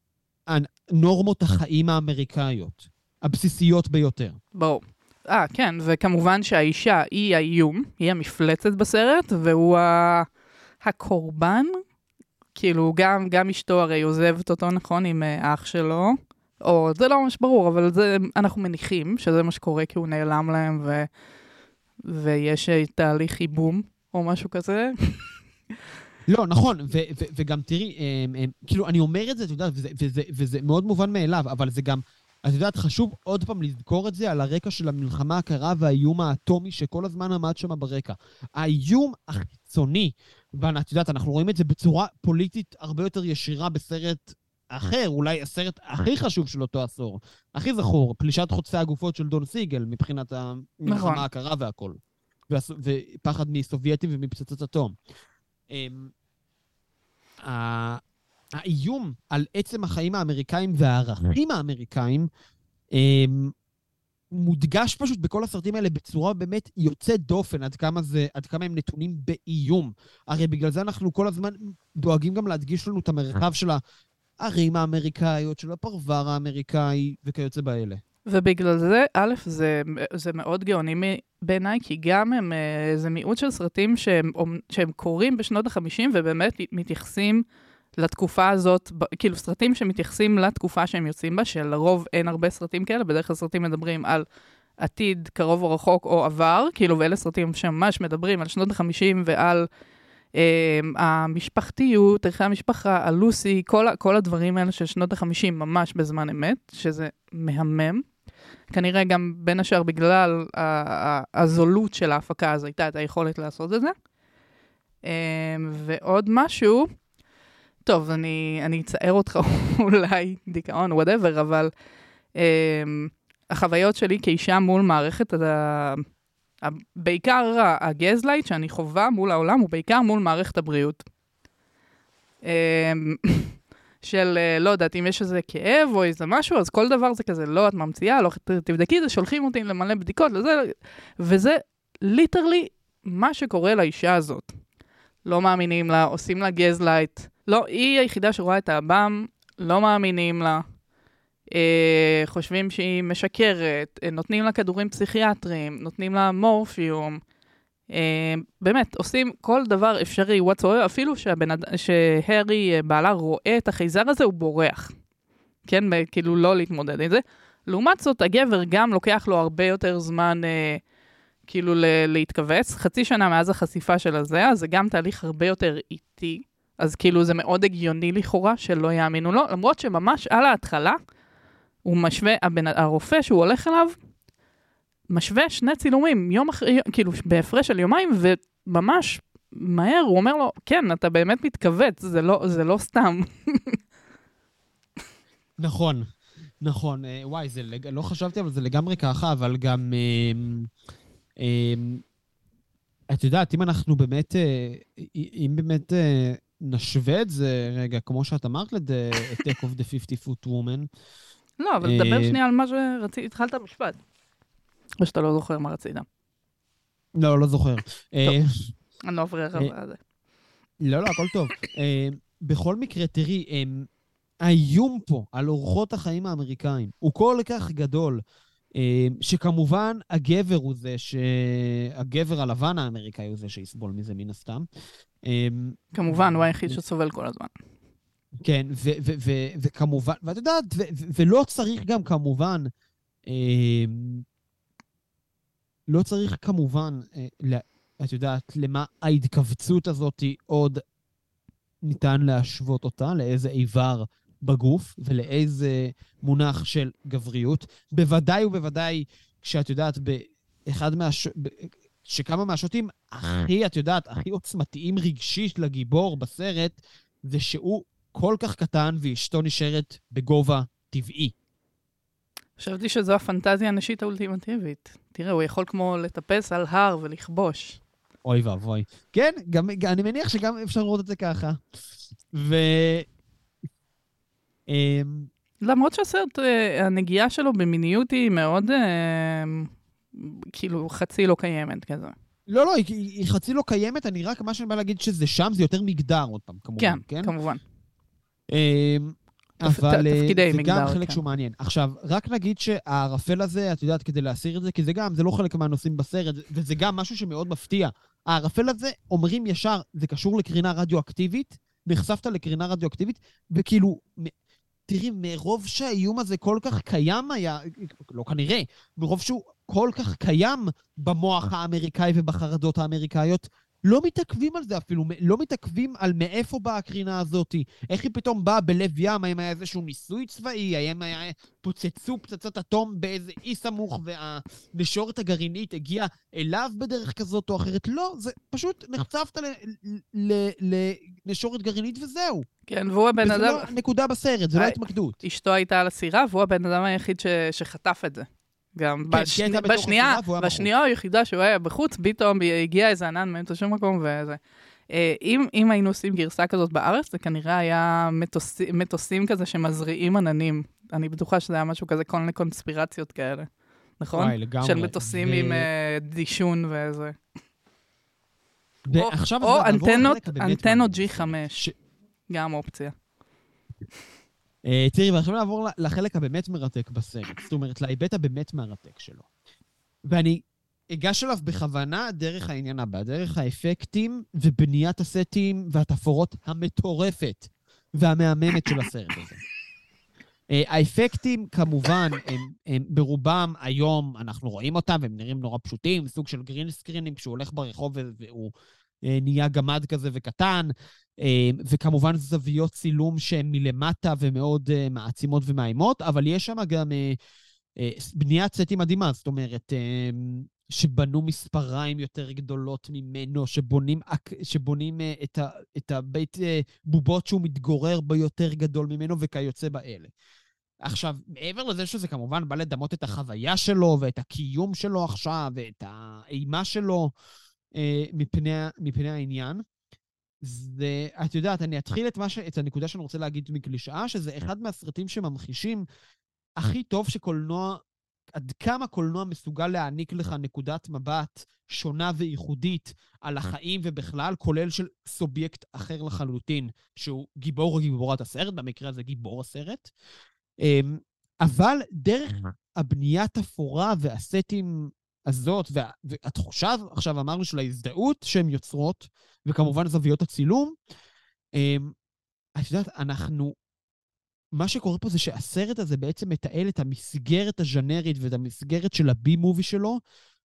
נורמות החיים האמריקאיות. הבסיסיות ביותר. ברור. אה, כן, וכמובן שהאישה היא האיום, היא המפלצת בסרט, והוא ה... הקורבן. כאילו, גם, גם אשתו הרי עוזבת אותו, נכון, עם אה, אח שלו. או, זה לא ממש ברור, אבל זה, אנחנו מניחים שזה מה שקורה, כי הוא נעלם להם, ו... ויש אה, תהליך ייבום, או משהו כזה. לא, נכון, ו- ו- וגם תראי, הם, הם, כאילו, אני אומר את זה, את יודעת, וזה, וזה, וזה מאוד מובן מאליו, אבל זה גם, את יודעת, חשוב עוד פעם לזכור את זה על הרקע של המלחמה הקרה והאיום האטומי שכל הזמן עמד שם ברקע. האיום החיצוני, ואת יודעת, אנחנו רואים את זה בצורה פוליטית הרבה יותר ישירה בסרט אחר, אולי הסרט הכי חשוב של אותו עשור, הכי זכור, פלישת חוצי הגופות של דון סיגל, מבחינת המלחמה נכון. הקרה והכל. ופחד מסובייטים ומפצצת אטום. האיום על עצם החיים האמריקאים והערכים האמריקאים אמ, מודגש פשוט בכל הסרטים האלה בצורה באמת יוצאת דופן, עד כמה, זה, עד כמה הם נתונים באיום. הרי בגלל זה אנחנו כל הזמן דואגים גם להדגיש לנו את המרחב של הערים האמריקאיות, של הפרבר האמריקאי וכיוצא באלה. ובגלל זה, א', זה, זה מאוד גאוני בעיניי, כי גם הם, אה, זה מיעוט של סרטים שהם, שהם קורים בשנות ה-50 ובאמת מתייחסים לתקופה הזאת, כאילו סרטים שמתייחסים לתקופה שהם יוצאים בה, שלרוב אין הרבה סרטים כאלה, בדרך כלל סרטים מדברים על עתיד קרוב או רחוק או עבר, כאילו, ואלה סרטים שממש מדברים על שנות ה-50 ועל אה, המשפחתיות, ערכי המשפחה, הלוסי, כל, כל הדברים האלה של שנות ה-50 ממש בזמן אמת, שזה מהמם. כנראה גם בין השאר בגלל הזולות של ההפקה, אז הייתה את היכולת לעשות את זה. אמ, ועוד משהו, טוב, אני, אני אצער אותך (laughs) אולי, דיכאון, whatever, אבל אמ, החוויות שלי כאישה מול מערכת, ה- ה- בעיקר ה gaslight שאני חווה מול העולם, הוא בעיקר מול מערכת הבריאות. אמ, (laughs) של, אה, לא יודעת, אם יש איזה כאב או איזה משהו, אז כל דבר זה כזה, לא, את ממציאה, לא, תבדקי את זה, שולחים אותי למלא בדיקות, לזה, וזה literally מה שקורה לאישה הזאת. לא מאמינים לה, עושים לה gaslight. לא, היא היחידה שרואה את העב"ם, לא מאמינים לה. אה, חושבים שהיא משקרת, אה, נותנים לה כדורים פסיכיאטריים, נותנים לה מורפיום. אה, באמת, עושים כל דבר אפשרי, whatsoever, אפילו שהבן, שהרי, אה, בעלה, רואה את החייזר הזה, הוא בורח. כן, כאילו לא להתמודד עם זה. לעומת זאת, הגבר גם לוקח לו הרבה יותר זמן אה, כאילו ל- להתכווץ. חצי שנה מאז החשיפה של הזה, אז זה גם תהליך הרבה יותר איטי. אז כאילו זה מאוד הגיוני לכאורה שלא יאמינו לו, למרות שממש על ההתחלה, הוא משווה, הבן, הרופא שהוא הולך אליו, משווה שני צילומים, יום אחרי, כאילו בהפרש של יומיים, וממש מהר הוא אומר לו, כן, אתה באמת מתכווץ, זה לא, זה לא סתם. נכון, נכון. אה, וואי, זה, לג... לא חשבתי, אבל זה לגמרי ככה, אבל גם... אה, אה, את יודעת, אם אנחנו באמת, אה, אם באמת אה, נשווה את זה, רגע, כמו שאת אמרת, ל-Attack of the 50 foot woman. לא, אבל תדבר אה, שנייה על מה שרצית, התחלת משפט. או שאתה לא זוכר מה רצית. לא, לא זוכר. אה, אני לא אבריח על זה. לא, לא, הכל טוב. בכל מקרה, תראי, האיום פה על אורחות החיים האמריקאים הוא כל כך גדול, שכמובן הגבר הוא זה ש... הגבר הלבן האמריקאי הוא זה שיסבול מזה מן הסתם. אמ, כמובן, הוא היחיד שסובל כל הזמן. כן, וכמובן, ואת יודעת, ולא צריך גם כמובן, אמ, לא צריך כמובן, אה, את יודעת, למה ההתכווצות הזאת עוד ניתן להשוות אותה, לאיזה איבר בגוף ולאיזה מונח של גבריות. בוודאי ובוודאי כשאת יודעת, באחד מהש... שכמה מהשוטים הכי, את יודעת, הכי עוצמתיים רגשית לגיבור בסרט, זה שהוא כל כך קטן ואשתו נשארת בגובה טבעי. חשבתי שזו הפנטזיה הנשית האולטימטיבית. תראה, הוא יכול כמו לטפס על הר ולכבוש. אוי ואבוי. כן, גם, אני מניח שגם אפשר לראות את זה ככה. ו... אמ, למרות שהסרט, אה, הנגיעה שלו במיניות היא מאוד... כאילו חצי לא קיימת כזה. לא, לא, היא, היא חצי לא קיימת, אני רק, מה שאני בא להגיד שזה שם, זה יותר מגדר, עוד פעם, כמובן, כן? כן, כמובן. אמ, אבל אה, תפקידי זה מגדר, גם חלק כן. שהוא מעניין. עכשיו, רק נגיד שהערפל הזה, את יודעת, כדי להסיר את זה, כי זה גם, זה לא חלק מהנושאים בסרט, וזה גם משהו שמאוד מפתיע. הערפל הזה, אומרים ישר, זה קשור לקרינה רדיואקטיבית, נחשפת לקרינה רדיואקטיבית, וכאילו, תראי, מרוב שהאיום הזה כל כך קיים היה, לא כנראה, מרוב שהוא כל כך קיים במוח האמריקאי ובחרדות האמריקאיות, לא מתעכבים על זה אפילו, לא מתעכבים על מאיפה באה הקרינה הזאת, איך היא פתאום באה בלב ים, האם היה איזשהו ניסוי צבאי, האם היה פוצצו פצצת אטום באיזה אי סמוך והנשורת הגרעינית הגיעה אליו בדרך כזאת או אחרת, לא, זה פשוט נחשפת לנשורת גרעינית וזהו. כן, והוא הבן אדם... וזה לא נקודה בסרט, זה לא התמקדות. אשתו הייתה על הסירה, והוא הבן אדם היחיד שחטף את זה. גם כן, בשני, בשנייה, בשנייה היחידה שהוא היה בחוץ, פתאום הגיע איזה ענן מאמצע שום מקום וזה. אה, אם, אם היינו עושים גרסה כזאת בארץ, זה כנראה היה מטוס, מטוסים כזה שמזריעים עננים. אני בטוחה שזה היה משהו כזה, כל מיני קונספירציות כאלה. נכון? וואי, לגמרי. של מטוסים ו... עם uh, דישון וזה. או, או אנטנות, אנטנות G5, ש... גם אופציה. אה, תראי, ועכשיו נעבור לחלק הבאמת מרתק בסרט, זאת אומרת, להיבט הבאמת מרתק שלו. ואני אגש אליו בכוונה דרך העניין הבא, דרך האפקטים ובניית הסטים והתפאורות המטורפת והמהממת של הסרט הזה. אה, האפקטים, כמובן, הם, הם ברובם היום, אנחנו רואים אותם, והם נראים נורא פשוטים, סוג של גרין סקרינים, כשהוא הולך ברחוב והוא נהיה גמד כזה וקטן. אה, וכמובן זוויות צילום שהן מלמטה ומאוד אה, מעצימות ומאיימות, אבל יש שם גם אה, בניית סטים מדהימה, זאת אומרת, שבנו מספריים יותר גדולות ממנו, שבונים, שבונים את, ה, את הבית בובות שהוא מתגורר בו יותר גדול ממנו וכיוצא באלה. עכשיו, מעבר לזה שזה כמובן בא לדמות את החוויה שלו ואת הקיום שלו עכשיו ואת האימה שלו מפני, מפני העניין, זה, את יודעת, אני אתחיל את, ש... את הנקודה שאני רוצה להגיד מקלישאה, שזה אחד מהסרטים שממחישים הכי טוב שקולנוע, עד כמה קולנוע מסוגל להעניק לך נקודת מבט שונה וייחודית על החיים ובכלל, כולל של סובייקט אחר לחלוטין, שהוא גיבור או גיבורת הסרט, במקרה הזה גיבור הסרט. אמ, אבל דרך הבניית אפורה והסטים הזאת, וה, והתחושה, עכשיו אמרנו, של ההזדהות שהן יוצרות, וכמובן זוויות הצילום, אמ, את יודעת, אנחנו... מה שקורה פה זה שהסרט הזה בעצם מתעל את המסגרת הז'נרית ואת המסגרת של הבי מובי שלו,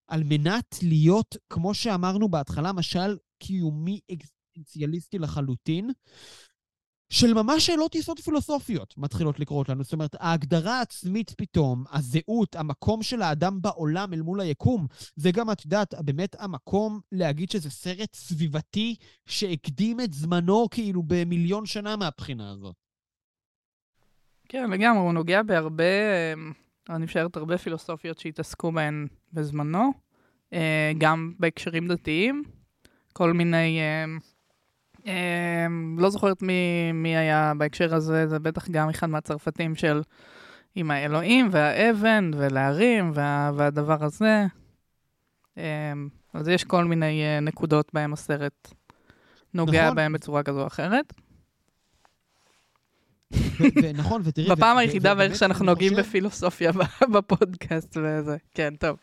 על מנת להיות, כמו שאמרנו בהתחלה, משל קיומי אקסטנציאליסטי לחלוטין, של ממש שאלות יסוד פילוסופיות מתחילות לקרות לנו. זאת אומרת, ההגדרה העצמית פתאום, הזהות, המקום של האדם בעולם אל מול היקום, זה גם, את יודעת, באמת המקום להגיד שזה סרט סביבתי שהקדים את זמנו כאילו במיליון שנה מהבחינה הזאת. כן, לגמרי, הוא נוגע בהרבה, אני משערת הרבה פילוסופיות שהתעסקו בהן בזמנו, אה, גם בהקשרים דתיים, כל מיני... אה, Um, לא זוכרת מי, מי היה בהקשר הזה, זה בטח גם אחד מהצרפתים של עם האלוהים והאבן ולהרים וה, והדבר הזה. Um, אז יש כל מיני uh, נקודות בהם הסרט נוגע נכון. בהם בצורה כזו או אחרת. נכון, ותראי... בפעם היחידה בערך שאנחנו נוגעים בפילוסופיה (laughs) בפודקאסט וזה. כן, טוב.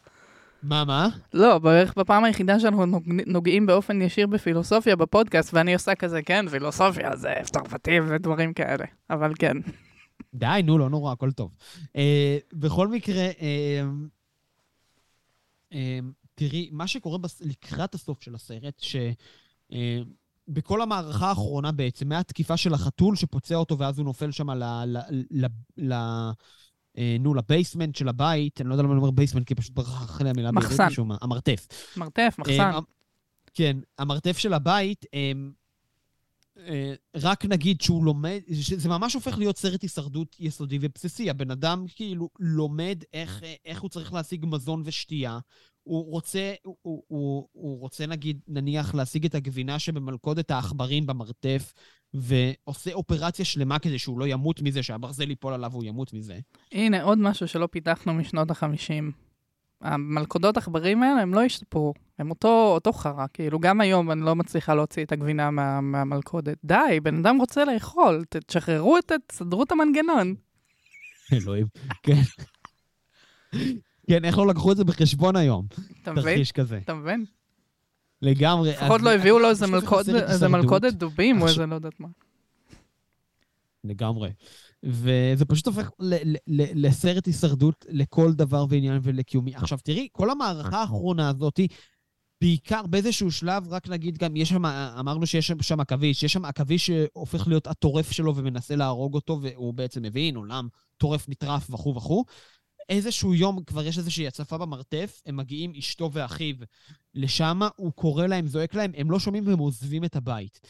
מה, מה? לא, בערך בפעם היחידה שאנחנו נוגעים באופן ישיר בפילוסופיה בפודקאסט, ואני עושה כזה, כן, פילוסופיה זה צרפתים ודברים כאלה, אבל כן. די, נו, לא נורא, הכל טוב. Uh, בכל מקרה, uh, uh, תראי, מה שקורה בס... לקראת הסוף של הסרט, שבכל uh, המערכה האחרונה בעצם, מהתקיפה של החתול שפוצע אותו ואז הוא נופל שם ל... ל... ל... ל... אה, נו, ל basement של הבית, אני לא יודע למה אני אומר basement, כי פשוט ברח אחרי המילה בעברית משום מה. המרתף. מרתף, מחסן. אה, כן, המרתף של הבית, אה, רק נגיד שהוא לומד, זה ממש הופך להיות סרט הישרדות יסודי ובסיסי. הבן אדם כאילו לומד איך, איך הוא צריך להשיג מזון ושתייה. הוא רוצה, הוא, הוא, הוא, הוא רוצה נגיד, נניח, להשיג את הגבינה שבמלכודת העכברים במרתף, ועושה אופרציה שלמה כדי שהוא לא ימות מזה, שהברזל ייפול עליו והוא ימות מזה. הנה, עוד משהו שלא פיתחנו משנות ה-50. המלכודות עכברים האלה, הם לא השתפרו. הם אותו, אותו חרא, כאילו, גם היום אני לא מצליחה להוציא את הגבינה מה, מהמלכודת. די, בן אדם רוצה לאכול, תשחררו את, תסדרו את המנגנון. אלוהים, כן. כן, איך לא לקחו את זה בחשבון היום? אתה מבין? תרחיש כזה. אתה מבין? לגמרי. לפחות לא הביאו לו איזה מלכודת דובים או איזה לא יודעת מה. לגמרי. וזה פשוט הופך לסרט הישרדות לכל דבר ועניין ולקיומי. עכשיו, תראי, כל המערכה האחרונה הזאת, בעיקר באיזשהו שלב, רק נגיד גם, יש שם, אמרנו שיש שם עכביש, יש שם עכביש שהופך להיות הטורף שלו ומנסה להרוג אותו, והוא בעצם מבין, עולם טורף נטרף וכו' וכו'. איזשהו יום כבר יש איזושהי הצפה במרתף, הם מגיעים, אשתו ואחיו, לשם, הוא קורא להם, זועק להם, הם לא שומעים והם עוזבים את הבית.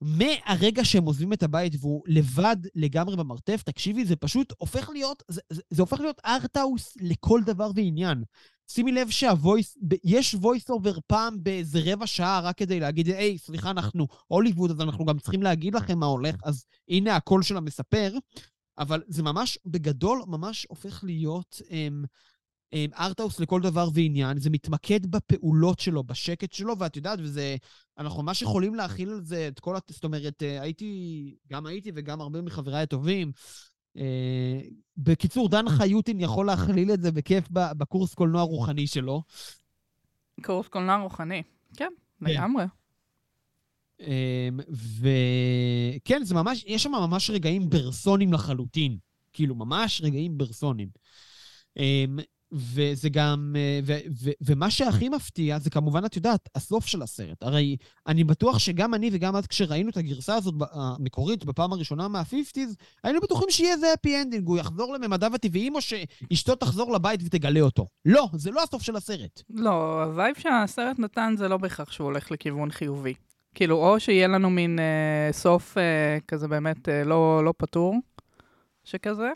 מהרגע שהם עוזבים את הבית והוא לבד לגמרי במרתף, תקשיבי, זה פשוט הופך להיות, זה, זה, זה הופך להיות arthouse לכל דבר ועניין. שימי לב שה voice, יש voice over פעם באיזה רבע שעה רק כדי להגיד, היי, סליחה, אנחנו הוליווד, אז אנחנו גם צריכים להגיד לכם מה הולך, אז הנה הקול של המספר. אבל זה ממש, בגדול, ממש הופך להיות אמ, אמ, ארטהאוס לכל דבר ועניין. זה מתמקד בפעולות שלו, בשקט שלו, ואת יודעת, וזה... אנחנו ממש יכולים להכיל על זה את כל... זאת אומרת, אה, הייתי, גם הייתי וגם הרבה מחבריי הטובים. אה, בקיצור, דן (laughs) חיוטין יכול להכליל את זה בכיף בקורס קולנוע רוחני שלו. קורס קולנוע רוחני, כן, כן. לגמרי. וכן, זה ממש, יש שם ממש רגעים ברסוניים לחלוטין. כאילו, ממש רגעים ברסוניים. אמ, וזה גם, אה, ו, ו, ומה שהכי מפתיע זה כמובן, את יודעת, הסוף של הסרט. הרי אני בטוח שגם אני וגם את, כשראינו את הגרסה הזאת המקורית בפעם הראשונה מה-50's, היינו בטוחים שיהיה איזה happy ending, הוא יחזור לממדיו הטבעיים או שאשתו תחזור לבית ותגלה אותו. לא, זה לא הסוף של הסרט. לא, ה vibe שהסרט נתן זה לא בהכרח שהוא הולך לכיוון חיובי. כאילו, או שיהיה לנו מין אה, סוף אה, כזה באמת אה, לא, לא פתור, שכזה,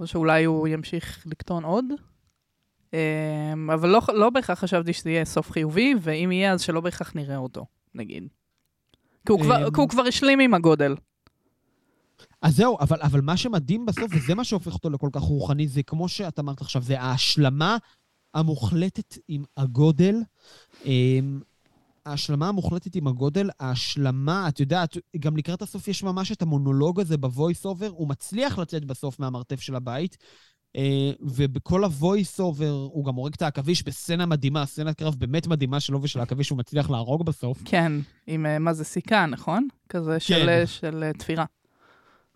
או שאולי הוא ימשיך לקטון עוד. אה, אבל לא, לא בהכרח חשבתי שזה יהיה סוף חיובי, ואם יהיה, אז שלא בהכרח נראה אותו, נגיד. כי הוא, כבר, אמ, כי הוא כבר השלים עם הגודל. אז זהו, אבל, אבל מה שמדהים בסוף, וזה מה שהופך אותו לכל כך רוחני, זה כמו שאת אמרת עכשיו, זה ההשלמה המוחלטת עם הגודל. ההשלמה המוחלטת עם הגודל, ההשלמה, את יודעת, גם לקראת הסוף יש ממש את המונולוג הזה ב voice over, הוא מצליח לצאת בסוף מהמרתף של הבית, אה, ובכל ה voice over הוא גם הורג את העכביש בסצנה מדהימה, סצנת קרב באמת מדהימה שלו ושל העכביש, הוא מצליח להרוג בסוף. כן, עם אה, מה זה סיכה, נכון? כזה של, כן. של אה, תפירה.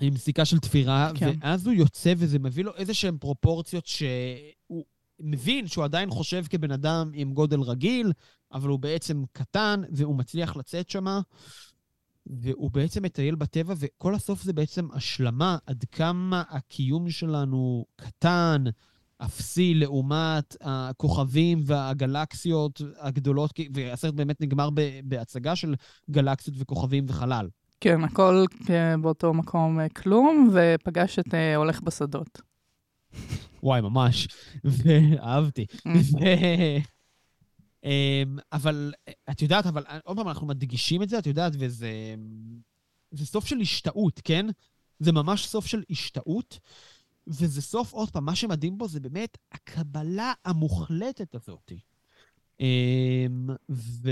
עם סיכה של תפירה, כן. ואז הוא יוצא וזה מביא לו איזה שהן פרופורציות שהוא מבין שהוא עדיין חושב כבן אדם עם גודל רגיל, אבל הוא בעצם קטן, והוא מצליח לצאת שמה, והוא בעצם מטייל בטבע, וכל הסוף זה בעצם השלמה עד כמה הקיום שלנו קטן, אפסי, לעומת הכוכבים והגלקסיות הגדולות, והסרט באמת נגמר בהצגה של גלקסיות וכוכבים וחלל. כן, הכל אה, באותו מקום אה, כלום, ופגש את אה, הולך בשדות. וואי, ממש. ואהבתי. ו... אמ, אבל את יודעת, אבל עוד פעם, אנחנו מדגישים את זה, את יודעת, וזה זה סוף של השתאות, כן? זה ממש סוף של השתאות, וזה סוף, עוד פעם, מה שמדהים בו זה באמת הקבלה המוחלטת הזאת. אמ, ו...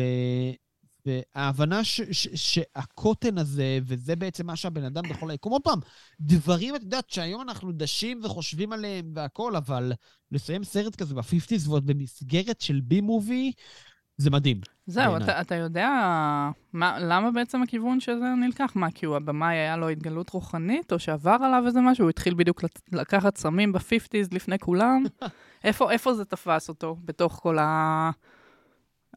וההבנה ש- ש- שהקוטן הזה, וזה בעצם מה שהבן אדם בכל היקום, עוד פעם, דברים, את יודעת, שהיום אנחנו דשים וחושבים עליהם והכול, אבל לסיים סרט כזה ב-50's ועוד במסגרת של בי מובי, זה מדהים. זהו. אתה, אתה יודע מה, למה בעצם הכיוון שזה נלקח? מה, כי הוא הבמאי היה לו התגלות רוחנית, או שעבר עליו איזה משהו? הוא התחיל בדיוק לקחת סמים ב-50's לפני כולם? (laughs) איפה, איפה זה תפס אותו בתוך כל ה...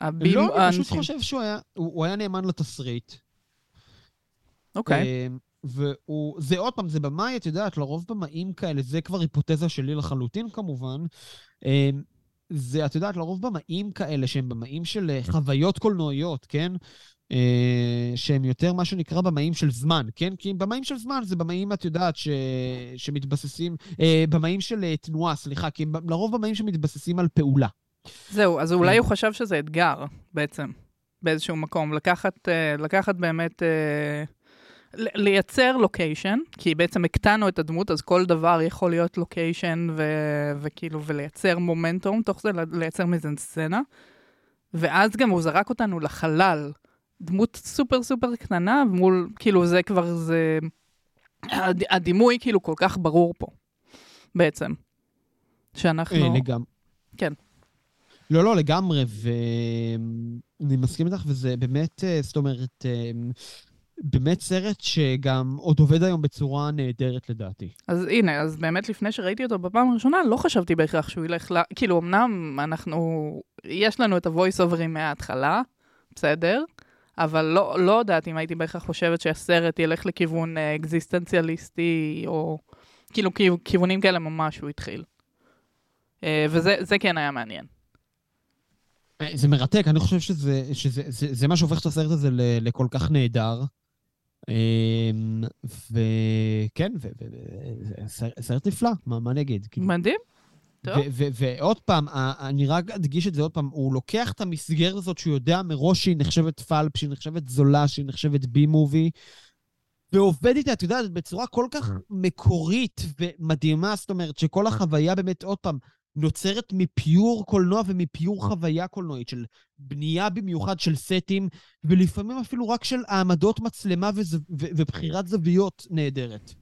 הבים... לא, אני פשוט? חושב שהוא היה, הוא, הוא היה נאמן לתסריט. אוקיי. אה, והוא, זה עוד פעם, זה במאי, את יודעת, לרוב במאים כאלה, זה כבר היפותזה שלי לחלוטין כמובן. אה, זה, את יודעת, לרוב במאים כאלה, שהם במאים של אה, חוויות קולנועיות, כן? אה, שהם יותר מה שנקרא במאים של זמן, כן? כי במאים של זמן זה במאים, את יודעת, ש... שמתבססים, אה, במאים של תנועה, סליחה, כי הם לרוב במאים שמתבססים על פעולה. זהו, אז אולי כן. הוא חשב שזה אתגר, בעצם, באיזשהו מקום. לקחת, אה, לקחת באמת, אה, לייצר לוקיישן, כי בעצם הקטנו את הדמות, אז כל דבר יכול להיות לוקיישן, ו- וכאילו, ולייצר מומנטום, תוך זה לייצר מזה סצנה. ואז גם הוא זרק אותנו לחלל. דמות סופר סופר קטנה, מול, כאילו, זה כבר, זה... הד- הדימוי כאילו כל כך ברור פה, בעצם. שאנחנו... לגמרי. כן. לא, לא, לגמרי, ואני מסכים איתך, וזה באמת, אה, זאת אומרת, אה, באמת סרט שגם עוד עובד היום בצורה נהדרת לדעתי. אז הנה, אז באמת לפני שראיתי אותו בפעם הראשונה, לא חשבתי בהכרח שהוא ילך ל... כאילו, אמנם אנחנו... יש לנו את ה-voice overים מההתחלה, בסדר, אבל לא, לא יודעת אם הייתי בהכרח חושבת שהסרט ילך לכיוון אה, אקזיסטנציאליסטי, או כאילו כיו- כיוונים כאלה ממש הוא התחיל. אה, וזה זה כן היה מעניין. אה, זה מרתק, אני חושב שזה, שזה זה, זה מה שהופך את הסרט הזה ל, לכל כך נהדר. אמ, וכן, ו- ו- ו- זה סרט- נפלא, מה, מה אני אגיד? כאילו, מדהים. טוב. ו- ו- ועוד פעם, אני רק אדגיש את זה עוד פעם, הוא לוקח את המסגרת הזאת שהוא יודע מראש שהיא נחשבת פלפ, שהיא נחשבת זולה, שהיא נחשבת בי מובי, ועובד איתה, את יודעת, בצורה כל כך מקורית ומדהימה, זאת אומרת, שכל החוויה באמת, עוד פעם, נוצרת מפיור קולנוע ומפיור חוויה קולנועית, של בנייה במיוחד של סטים, ולפעמים אפילו רק של העמדות מצלמה וזו, ו- ובחירת זוויות נהדרת.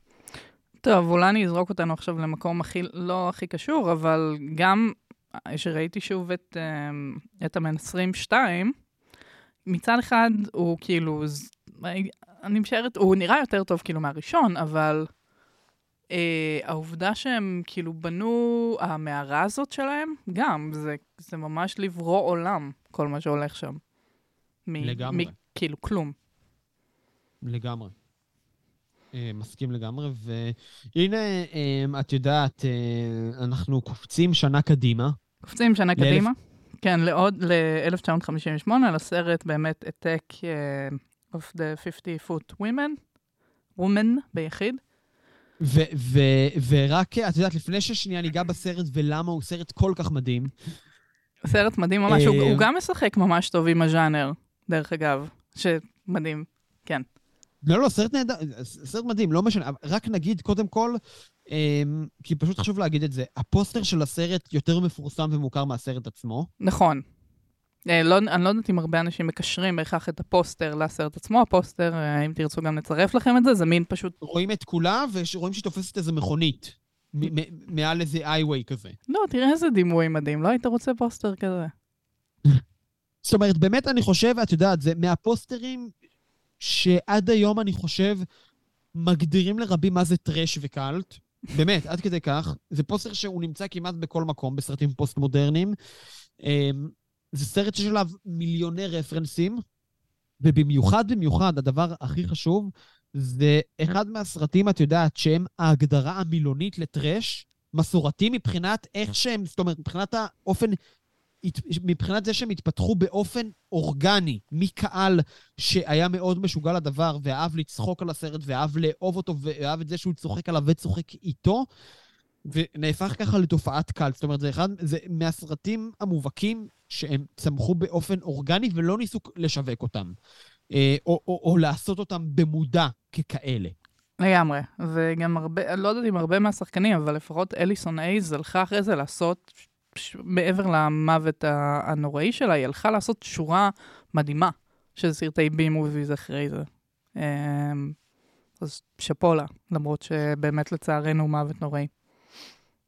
טוב, אולי אני אזרוק אותנו עכשיו למקום הכי, לא הכי קשור, אבל גם שראיתי שוב את, אמ, את המנסרים 2, מצד אחד הוא כאילו, אני משערת, הוא נראה יותר טוב כאילו מהראשון, אבל אה, העובדה שהם כאילו בנו, המערה הזאת שלהם, גם, זה, זה ממש לברוא עולם, כל מה שהולך שם. מ, לגמרי. מ, כאילו, כלום. לגמרי. אה, מסכים לגמרי, והנה, אה, את יודעת, אה, אנחנו קופצים שנה קדימה. קופצים שנה לאלף- קדימה. כן, לעוד, ל-1958, לסרט באמת Attack of the 50 foot women, woman ביחיד. ו- ו- ורק, את יודעת, לפני ששנייה ניגע בסרט ולמה הוא סרט כל כך מדהים, סרט מדהים ממש, הוא, אה, הוא גם משחק ממש טוב עם הז'אנר, דרך אגב, שמדהים. כן. לא, לא, סרט נהדר, סרט מדהים, לא משנה. רק נגיד, קודם כל, אמ, כי פשוט חשוב להגיד את זה, הפוסטר של הסרט יותר מפורסם ומוכר מהסרט עצמו. נכון. אה, לא, אני לא יודעת אם הרבה אנשים מקשרים בהכרח את הפוסטר לסרט עצמו. הפוסטר, אה, אם תרצו גם לצרף לכם את זה, זה מין פשוט... רואים את כולה, ורואים שהיא תופסת איזה מכונית. מעל איזה איי-ווי כזה. לא, תראה איזה דימוי מדהים, לא היית רוצה פוסטר כזה. זאת אומרת, באמת אני חושב, את יודעת, זה מהפוסטרים שעד היום אני חושב מגדירים לרבים מה זה trash ו cult. באמת, עד כדי כך. זה פוסטר שהוא נמצא כמעט בכל מקום בסרטים פוסט-מודרניים. זה סרט שיש עליו מיליוני רפרנסים, ובמיוחד, במיוחד, הדבר הכי חשוב, זה אחד מהסרטים, את יודעת, שהם ההגדרה המילונית ל trash, מסורתי מבחינת איך שהם, זאת אומרת, מבחינת האופן, מבחינת זה שהם התפתחו באופן אורגני, מקהל שהיה מאוד משוגע לדבר, ואהב לצחוק על הסרט, ואהב לאהוב אותו, ואהב את זה שהוא צוחק עליו וצוחק איתו, ונהפך ככה לתופעת קל. זאת אומרת, זה אחד, זה מהסרטים המובהקים שהם צמחו באופן אורגני ולא ניסו לשווק אותם. אה, או, או, או לעשות אותם במודע ככאלה. לגמרי, וגם הרבה, לא יודעת אם הרבה מהשחקנים, אבל לפחות אליסון אייז הלכה אחרי זה לעשות. מעבר למוות הנוראי שלה, היא הלכה לעשות שורה מדהימה של סרטי בי מוביז אחרי זה. אמ, אז שאפו לה, למרות שבאמת לצערנו מוות נוראי.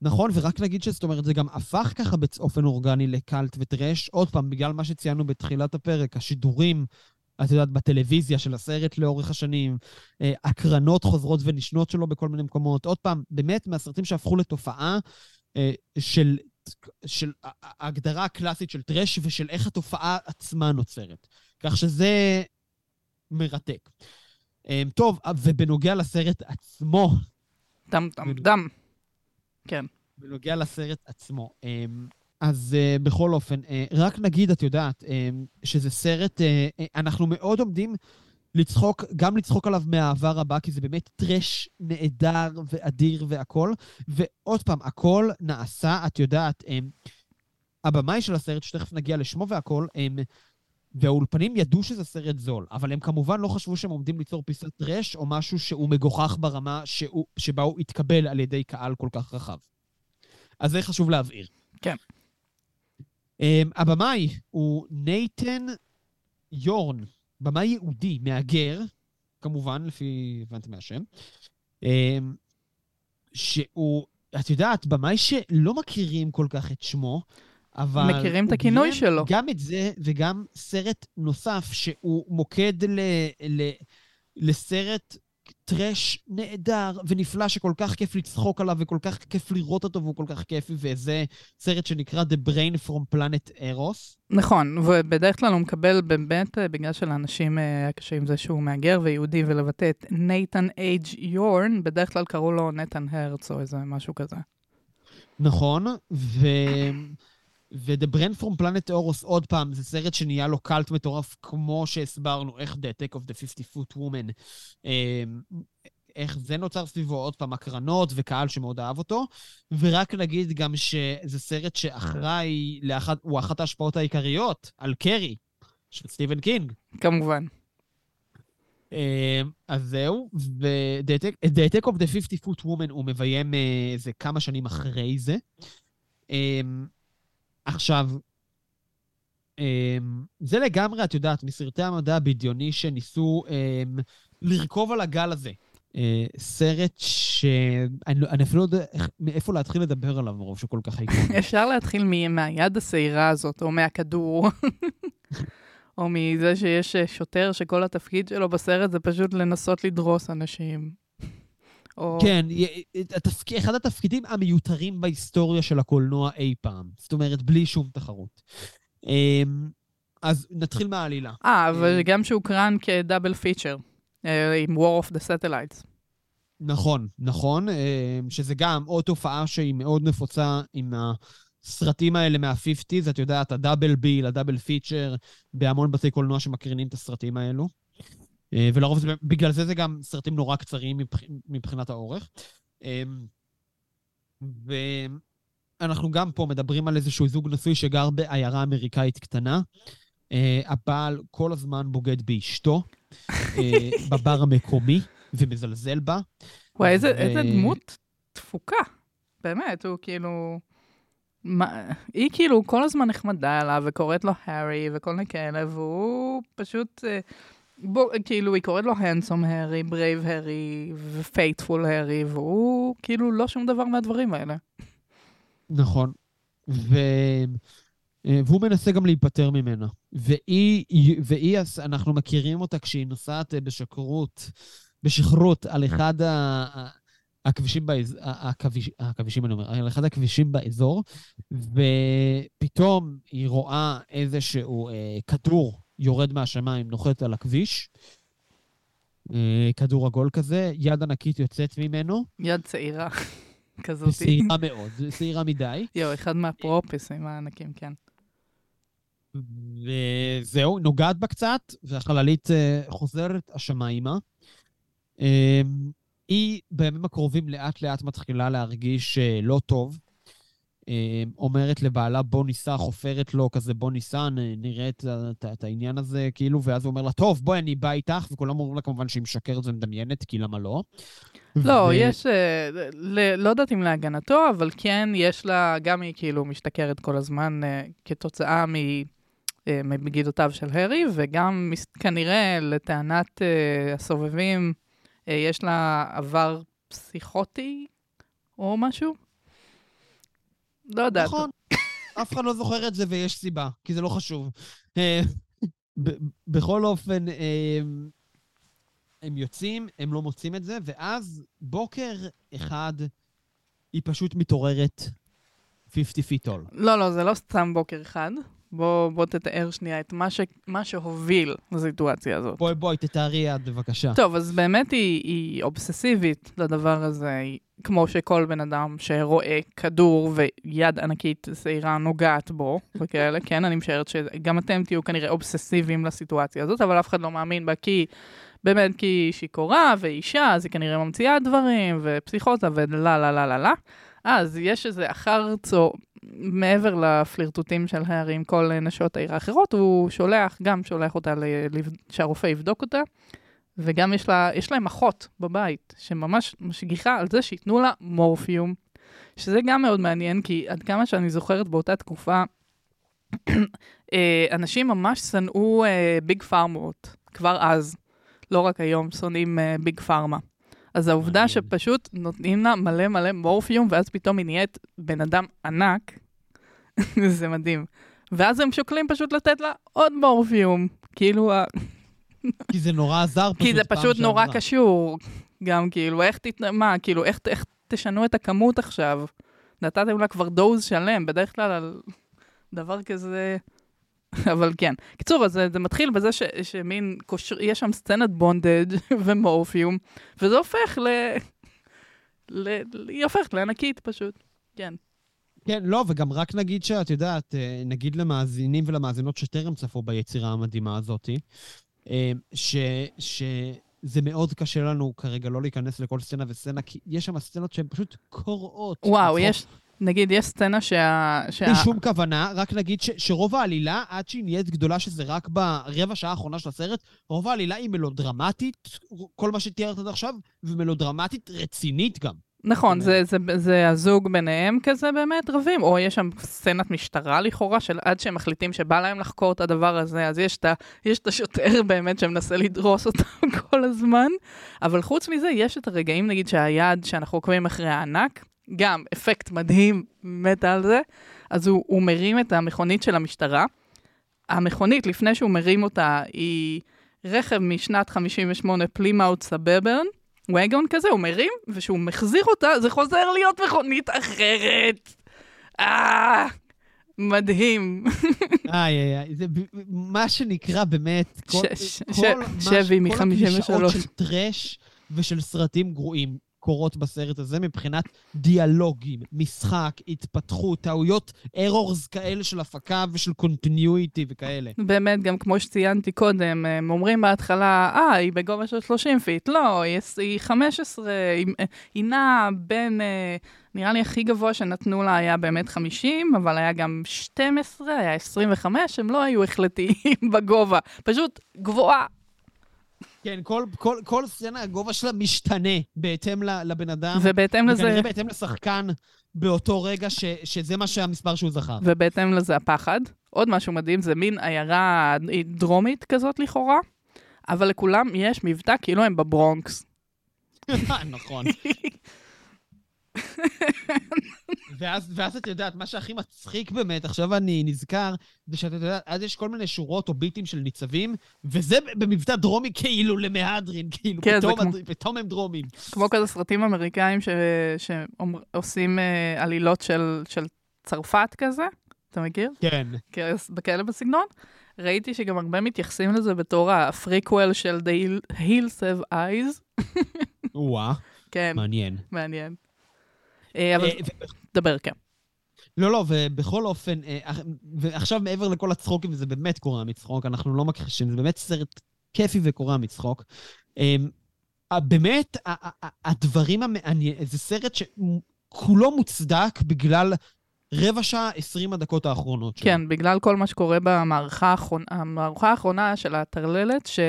נכון, ורק נגיד שזאת אומרת, זה גם הפך ככה באופן אורגני לקאלט וטרש, עוד פעם, בגלל מה שציינו בתחילת הפרק, השידורים את יודעת, בטלוויזיה של הסרט לאורך השנים, אה, הקרנות חוזרות ונשנות שלו בכל מיני מקומות. עוד פעם, באמת מהסרטים שהפכו לתופעה אה, של, של ההגדרה הקלאסית של טרש ושל איך התופעה עצמה נוצרת. כך שזה מרתק. אה, טוב, ובנוגע לסרט עצמו... דם, דם, דם. כן. בנוגע לסרט עצמו. אז uh, בכל אופן, uh, רק נגיד, את יודעת, uh, שזה סרט, uh, uh, אנחנו מאוד עומדים לצחוק, גם לצחוק עליו מהעבר הבא, כי זה באמת טרש נהדר ואדיר והכול. ועוד פעם, הכל נעשה, את יודעת, um, הבמאי של הסרט, שתכף נגיע לשמו והכול, um, והאולפנים ידעו שזה סרט זול, אבל הם כמובן לא חשבו שהם עומדים ליצור פיסת טרש או משהו שהוא מגוחך ברמה שהוא, שבה הוא התקבל על ידי קהל כל כך רחב. אז זה חשוב להבהיר. כן. Um, הבמאי הוא נייתן יורן, במאי יהודי, מהגר, כמובן, לפי, הבנתי מהשם, um, שהוא, את יודעת, במאי שלא מכירים כל כך את שמו, אבל... מכירים את הכינוי שלו. גם את זה, וגם סרט נוסף שהוא מוקד ל, ל, לסרט טראש נהדר ונפלא שכל כך כיף לצחוק עליו וכל כך כיף לראות אותו והוא כל כך כיפי, וזה סרט שנקרא The Brain from Planet Eros. נכון, ובדרך כלל הוא מקבל באמת, אה, בגלל שלאנשים אה, היה קשה עם זה שהוא מהגר ויהודי ולבטא את נייתן אייג' יורן, בדרך כלל קראו לו נתן הרץ או איזה משהו כזה. נכון, ו... ו- The Brain from Planet Arous, עוד פעם, זה סרט שנהיה לו קאלט מטורף, כמו שהסברנו, איך The Attack of the 50 Foot Woman, אמ, איך זה נוצר סביבו, עוד פעם, הקרנות וקהל שמאוד אהב אותו. ורק נגיד גם שזה סרט שאחראי, לאחת, הוא אחת ההשפעות העיקריות על קרי, של סטיבן קינג. כמובן. אמ, אז זהו, ו-The Attack of the 50 Foot Woman הוא מביים איזה אה, כמה שנים אחרי זה. אמ, עכשיו, אמ, זה לגמרי, את יודעת, מסרטי המדע הבדיוני שניסו אמ, לרכוב על הגל הזה. אה, סרט שאני אפילו לא יודע מאיפה להתחיל לדבר עליו מרוב שכל כך איקוני. (laughs) אפשר להתחיל מהיד השעירה הזאת, או מהכדור, (laughs) או מזה שיש שוטר שכל התפקיד שלו בסרט זה פשוט לנסות לדרוס אנשים. או... כן, התפק... אחד התפקידים המיותרים בהיסטוריה של הקולנוע אי פעם. זאת אומרת, בלי שום תחרות. אמ, אז נתחיל מהעלילה. אה, אבל גם שהוקרן כדאבל פיצ'ר, אה, עם War of the Satellites. נכון, נכון, אמ, שזה גם עוד תופעה שהיא מאוד נפוצה עם הסרטים האלה מה-50's, את יודעת, הדאבל ביל, הדאבל פיצ'ר, בהמון בתי קולנוע שמקרינים את הסרטים האלו. אה, ולרוב זה, בגלל זה זה גם סרטים נורא קצרים מבח, מבחינת האורך. אמ, ואנחנו גם פה מדברים על איזשהו זוג נשוי שגר בעיירה אמריקאית קטנה. אה, הבעל כל הזמן בוגד באשתו. אה, (laughs) בבר המקומי ומזלזל בה. וואי, איזה, ו- איזה דמות תפוקה. באמת, הוא כאילו... מה, היא כאילו כל הזמן נחמדה אליו, וקוראת לו הארי, וכל מיני כאלה, והוא פשוט... אה, בו, כאילו, היא קוראת לו handsome Harry, brave Harry, ו faithful Harry, והוא כאילו לא שום דבר מהדברים האלה. נכון. ו... אה, והוא מנסה גם להיפטר ממנה. והיא, והיא, אנחנו מכירים אותה כשהיא נוסעת אה, בשכרות, בשכרות על אחד ה... ה- הכבישים באזור, הכביש, הכבישים, אני אומר, על אחד הכבישים באזור, ופתאום היא רואה איזשהו אה, כדור יורד מהשמיים, נוחת על הכביש, אה, כדור עגול כזה, יד ענקית יוצאת ממנו, יד צעירה (laughs) כזאת. ושעירה מאוד, שעירה מדי. יואו, אחד מהפרופסים הענקים, כן. וזהו, נוגעת בה קצת, והחללית אה, חוזרת השמיימה. אה, היא בימים הקרובים לאט לאט מתחילה להרגיש לא טוב. אה, אומרת לבעלה, בוא ניסע, חופרת לו כזה, בוא ניסע, נראה את, את, את העניין הזה, כאילו, ואז הוא אומר לה, טוב, בואי, אני בא איתך, וכולם אומרים לה כמובן שהיא משקרת ומדמיינת, כי למה לא? לא, ו- יש, אה, ל- לא יודעת אם להגנתו, אבל כן, יש לה, גם היא כאילו משתכרת כל הזמן אה, כתוצאה מ... מבגידותיו של הארי, וגם כנראה לטענת הסובבים, יש לה עבר פסיכוטי או משהו? לא יודעת. נכון. אף אחד לא זוכר את זה ויש סיבה, כי זה לא חשוב. אה, בכל אופן, אה, הם יוצאים, הם לא מוצאים את זה, ואז בוקר אחד היא פשוט מתעוררת 50 feet tall. לא, לא, זה לא סתם בוקר אחד. בוא, בוא תתאר שנייה את מה, ש... מה שהוביל לסיטואציה הזאת. בואי, בואי, תתארי יד, בבקשה. טוב, אז באמת היא, היא אובססיבית לדבר הזה, היא, כמו שכל בן אדם שרואה כדור ויד ענקית שעירה נוגעת בו, וכאלה, כן, אני משערת שגם אתם תהיו כנראה אובססיביים לסיטואציה הזאת, אבל אף אחד לא מאמין בה, כי באמת כי היא שיכורה ואישה, אז היא כנראה ממציאה דברים, ופסיכוזה ולה לה לה לה לה. אז יש איזה אחר צור, מעבר לפלירטוטים של הארי עם כל נשות העיר האחרות, הוא שולח, גם שולח אותה שהרופא יבדוק אותה. וגם יש, לה, יש להם אחות בבית, שממש משגיחה על זה שייתנו לה מורפיום, שזה גם מאוד מעניין, כי עד כמה שאני זוכרת באותה תקופה, (clears throat) אה, אנשים ממש שנאו אה, ביג פארמות, כבר אז. לא רק היום שונאים אה, ביג פארמה. אז העובדה. שפשוט נותנים לה מלא מלא מורפיום, ואז פתאום היא נהיית בן אדם ענק, (laughs) זה מדהים. ואז הם שוקלים פשוט לתת לה עוד מורפיום. כאילו, (laughs) כי זה נורא עזר פשוט כי זה פשוט נורא שעברה. קשור. גם כאילו, איך תת... מה, כאילו, איך, איך תשנו את הכמות עכשיו? נתתם לה כבר דוז שלם, בדרך כלל על דבר כזה... (laughs) אבל כן. קיצור, אז זה, זה מתחיל בזה ש, שמין, קושר, יש שם סצנת בונדד (laughs) ומורפיום, וזה הופך ל... ל... היא הופכת לענקית פשוט. כן. כן, לא, וגם רק נגיד שאת יודעת, אה, נגיד למאזינים ולמאזינות שטרם צפו ביצירה המדהימה הזאת, אה, ש... שזה מאוד קשה לנו כרגע לא להיכנס לכל סצנה וסצנה, כי יש שם סצנות שהן פשוט קורעות. וואו. יש, נגיד, יש סצנה שה... שה... בלי שום כוונה, רק נגיד ש, שרוב העלילה, עד שהיא נהיית גדולה, שזה רק ברבע שעה האחרונה של הסרט, רוב העלילה היא מלודרמטית, כל מה שתיארת עד עכשיו, ומלודרמטית רצינית גם. נכון, זאת זה, זה, זה הזוג ביניהם כזה באמת רבים, או יש שם סצנת משטרה לכאורה, של עד שהם מחליטים שבא להם לחקור את הדבר הזה, אז יש את, ה, יש את השוטר (laughs) באמת שמנסה לדרוס אותם (laughs) כל הזמן, אבל חוץ מזה, יש את הרגעים, נגיד, שהיד שאנחנו עוקבים אחרי הענק, גם אפקט מדהים, מתה על זה, אז הוא, הוא מרים את המכונית של המשטרה. המכונית, לפני שהוא מרים אותה, היא רכב משנת 58 פלימאוט סבברן, וגון כזה, הוא מרים, וכשהוא מחזיר אותה, זה חוזר להיות מכונית אחרת. אה, מדהים. איי, איי, איי, זה מה שנקרא באמת, כל, ש- כל, ש- מה ש- שבי כל הקלישאות מ-53. של טראש ושל סרטים גרועים קורות בסרט הזה מבחינת דיאלוגים, משחק, התפתחות, טעויות, errors כאלה של הפקה ושל continuity וכאלה. באמת, גם כמו שציינתי קודם, הם אומרים בהתחלה, אה, היא בגובה של 30 feet. לא, היא, היא 15, היא, היא נעה בין, אה, נראה לי הכי גבוה שנתנו לה היה באמת 50, אבל היה גם 12, היה 25, הם לא היו החלטיים (laughs) בגובה, פשוט גבוהה. כן, כל, כל, כל סצנה, הגובה שלה משתנה בהתאם לבן אדם. ובהתאם לזה... וכנראה בהתאם לשחקן באותו רגע, ש, שזה מה שהמספר שהוא זכר. ובהתאם לזה הפחד. עוד משהו מדהים, זה מין עיירה דרומית כזאת לכאורה, אבל לכולם יש מבטא כאילו הם בברונקס. (laughs) נכון. (laughs) ואז, ואז את יודעת, מה שהכי מצחיק באמת, עכשיו אני נזכר, זה שאת יודעת, אז יש כל מיני שורות או ביטים של ניצבים, וזה במבטא דרומי כאילו למהדרין, כאילו, כן, פתאום, כמו, פתאום הם דרומים. כמו כזה סרטים אמריקאים ש, שעושים uh, עלילות של, של צרפת כזה, אתה מכיר? כן. בכאלה בסגנון. ראיתי שגם הרבה מתייחסים לזה בתור הפריקוול של The Hills Have Eyes. וואה. כן. מעניין. מעניין. אה, אבל דבר, כן. לא, לא, ובכל אופן, אה, ועכשיו מעבר לכל הצחוקים, וזה באמת קורה מצחוק, אנחנו לא מכחישים, זה באמת סרט כיפי וקורע מצחוק. אמ, באמת, הדברים המעניינים, זה סרט שכולו מוצדק בגלל רבע שעה, עשרים הדקות האחרונות שלו. כן, בגלל כל מה שקורה במערכה האחרונה, המערכה האחרונה של הטרללת, ש...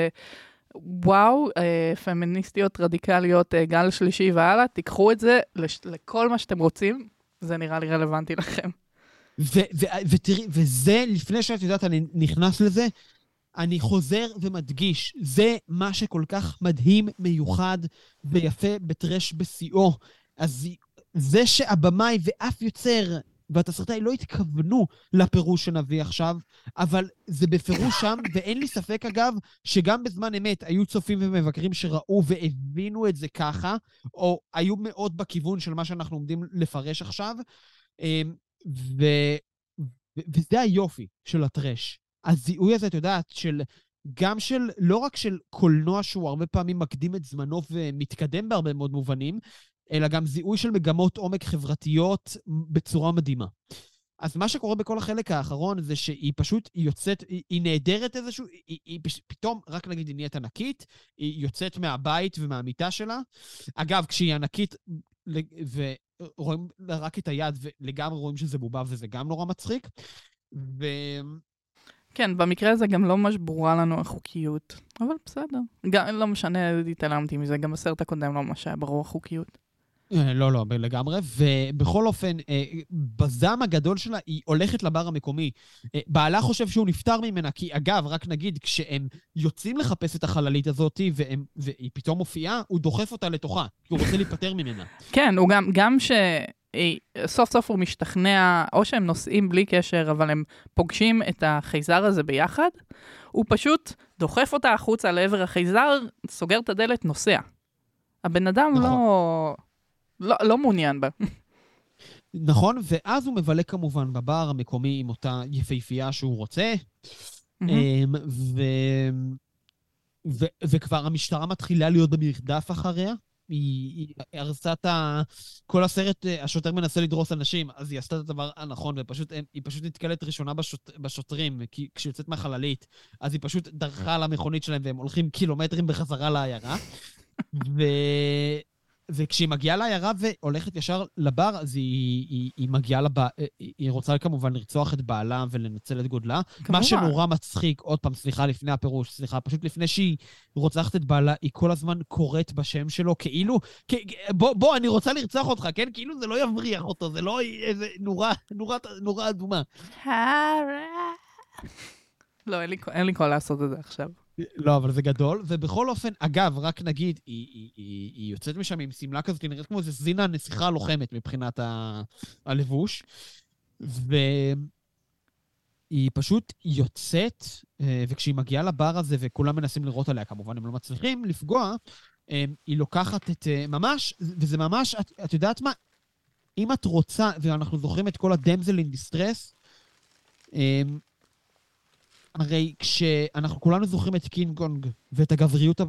וואו, אה, פמיניסטיות רדיקליות, אה, גל שלישי והלאה, תיקחו את זה לש, לכל מה שאתם רוצים, זה נראה לי רלוונטי לכם. ותראי, וזה, לפני שאת יודעת, אני נכנס לזה, אני חוזר ומדגיש, זה מה שכל כך מדהים, מיוחד ויפה בטרש בשיאו. אז זה שהבמאי ואף יוצר והתסריטאי לא התכוונו לפירוש שנביא עכשיו, אבל זה בפירוש שם, (coughs) ואין לי ספק, אגב, שגם בזמן אמת היו צופים ומבקרים שראו והבינו את זה ככה, או היו מאוד בכיוון של מה שאנחנו עומדים לפרש עכשיו, אמ, ו... וזה היופי של הטרש. הזיהוי הזה, את יודעת, של... גם של, לא רק של קולנוע שהוא הרבה פעמים מקדים את זמנו ומתקדם בהרבה מאוד מובנים, אלא גם זיהוי של מגמות עומק חברתיות בצורה מדהימה. אז מה שקורה בכל החלק האחרון זה שהיא פשוט יוצאת, היא, היא נעדרת איזשהו, היא, היא פתאום, רק נגיד היא נהיית ענקית, היא יוצאת מהבית ומהמיטה שלה. אגב, כשהיא ענקית ורואים רק את היד ולגמרי רואים שזה בובה וזה גם נורא מצחיק. ו... כן, במקרה הזה גם לא ממש ברורה לנו החוקיות, אבל בסדר. גם, לא משנה, התעלמתי מזה, גם בסרט הקודם לא ממש היה ברור החוקיות. אה, לא, לא, לגמרי. ובכל אופן, אה, בזעם הגדול שלה, היא הולכת לבר המקומי. אה, בעלה חושב שהוא נפטר ממנה, כי אגב, רק נגיד, כשהם יוצאים לחפש את החללית הזאת, והם, והיא פתאום מופיעה, הוא דוחף אותה לתוכה, כי הוא רוצה להיפטר ממנה. כן, הוא גם, גם ש... סוף סוף הוא משתכנע, או שהם נוסעים בלי קשר, אבל הם פוגשים את החייזר הזה ביחד, הוא פשוט דוחף אותה החוצה לעבר החייזר, סוגר את הדלת, נוסע. הבן אדם נכון. לא... לא, לא מעוניין בה. נכון, ואז הוא מבלה כמובן בבר המקומי עם אותה יפהפייה שהוא רוצה, mm-hmm. ו... ו... וכבר המשטרה מתחילה להיות במרדף אחריה. היא, הרסה את ה... כל הסרט, אה, השוטר מנסה לדרוס אנשים, אז היא עשתה את הדבר הנכון, והיא פשט נתקלת ראשונה בשוט, בשוטרים, כי כשהיא יוצאת מהחללית, אז היא פשוט דרכה על המכונית שלהם, והם הולכים קילומטרים בחזרה לעיירה. (laughs) ו... וכשהיא מגיעה לעיירה והולכת ישר לבר, אז היא, היא, היא מגיעה לבר, היא רוצה כמובן לרצוח את בעלה ולנצל את גודלה. כמובן. מה שנורא מצחיק, עוד פעם, סליחה, לפני הפירוש, סליחה, פשוט לפני שהיא רוצחת את בעלה, היא כל הזמן קוראת בשם שלו, כאילו, כ, בוא, בוא, אני רוצה לרצוח אותך, כן? כאילו זה לא יבריח אותו, זה לא איזה נורה, נורה, נורה אדומה. לא, אין לי, אין לי קול לעשות את זה עכשיו. לא, אבל זה גדול. ובכל אופן, אגב, רק נגיד, היא, היא, היא, היא יוצאת משם עם שמלה כזאת, היא נראית כמו איזה זינה נסיכה לוחמת מבחינת ה, הלבוש. והיא פשוט יוצאת, אה, וכשהיא מגיעה לבר הזה וכולם מנסים לראות עליה, כמובן הם לא מצליחים לפגוע, אה, היא לוקחת את... אה, ממש, וזה ממש, את, את יודעת מה? אם את רוצה, ואנחנו זוכרים את כל הדמזל אין דיסטרס, הרי כשאנחנו כולנו זוכרים את קינג קונג ואת הגבריות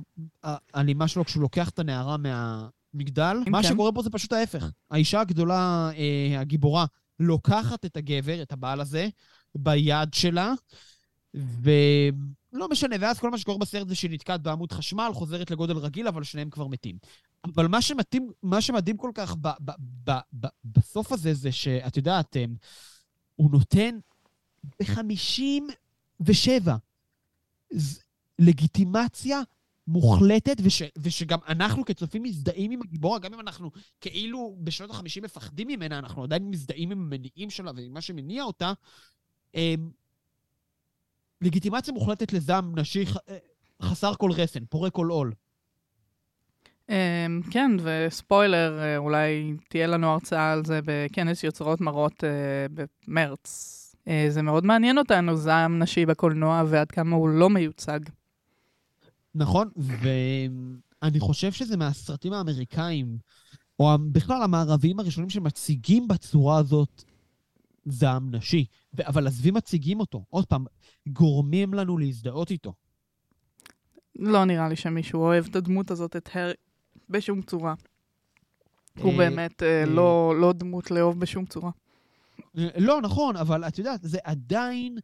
האלימה שלו כשהוא לוקח את הנערה מהמגדל, מה כן. שקורה פה זה פשוט ההפך. האישה הגדולה, אה, הגיבורה, לוקחת את הגבר, את הבעל הזה, ביד שלה, ולא משנה, ואז כל מה שקורה בסרט זה שהיא נתקעת בעמוד חשמל, חוזרת לגודל רגיל, אבל שניהם כבר מתים. אבל מה שמתאים, מה שמדהים כל כך ב, ב, ב, ב, בסוף הזה, זה שאת יודעת, אה, הוא נותן ב-50 ושבע, לגיטימציה מוחלטת, וש, ושגם אנחנו כצופים מזדהים עם הגיבורה, גם אם אנחנו כאילו בשנות ה-50 מפחדים ממנה, אנחנו עדיין מזדהים עם המניעים שלה ועם מה שמניע אותה. אה, לגיטימציה מוחלטת לזעם נשי אה, חסר כל רסן, פורה כל עול. אמ, כן, וספוילר, אה, אולי תהיה לנו הרצאה על זה בכנס יוצרות מראות אה, במרץ. אה, זה מאוד מעניין אותנו, זעם נשי בקולנוע ועד כמה הוא לא מיוצג. נכון, ואני חושב שזה מהסרטים האמריקאים, או בכלל המערביים הראשונים שמציגים בצורה הזאת זעם נשי. אבל עזבי מציגים אותו. עוד פעם, גורמים לנו להזדהות איתו. לא נראה לי שמישהו אוהב את הדמות הזאת, את הר... בשום צורה. הוא אה, באמת אה. לא, לא דמות לאהוב בשום צורה. לא, נכון, אבל את יודעת, זה עדיין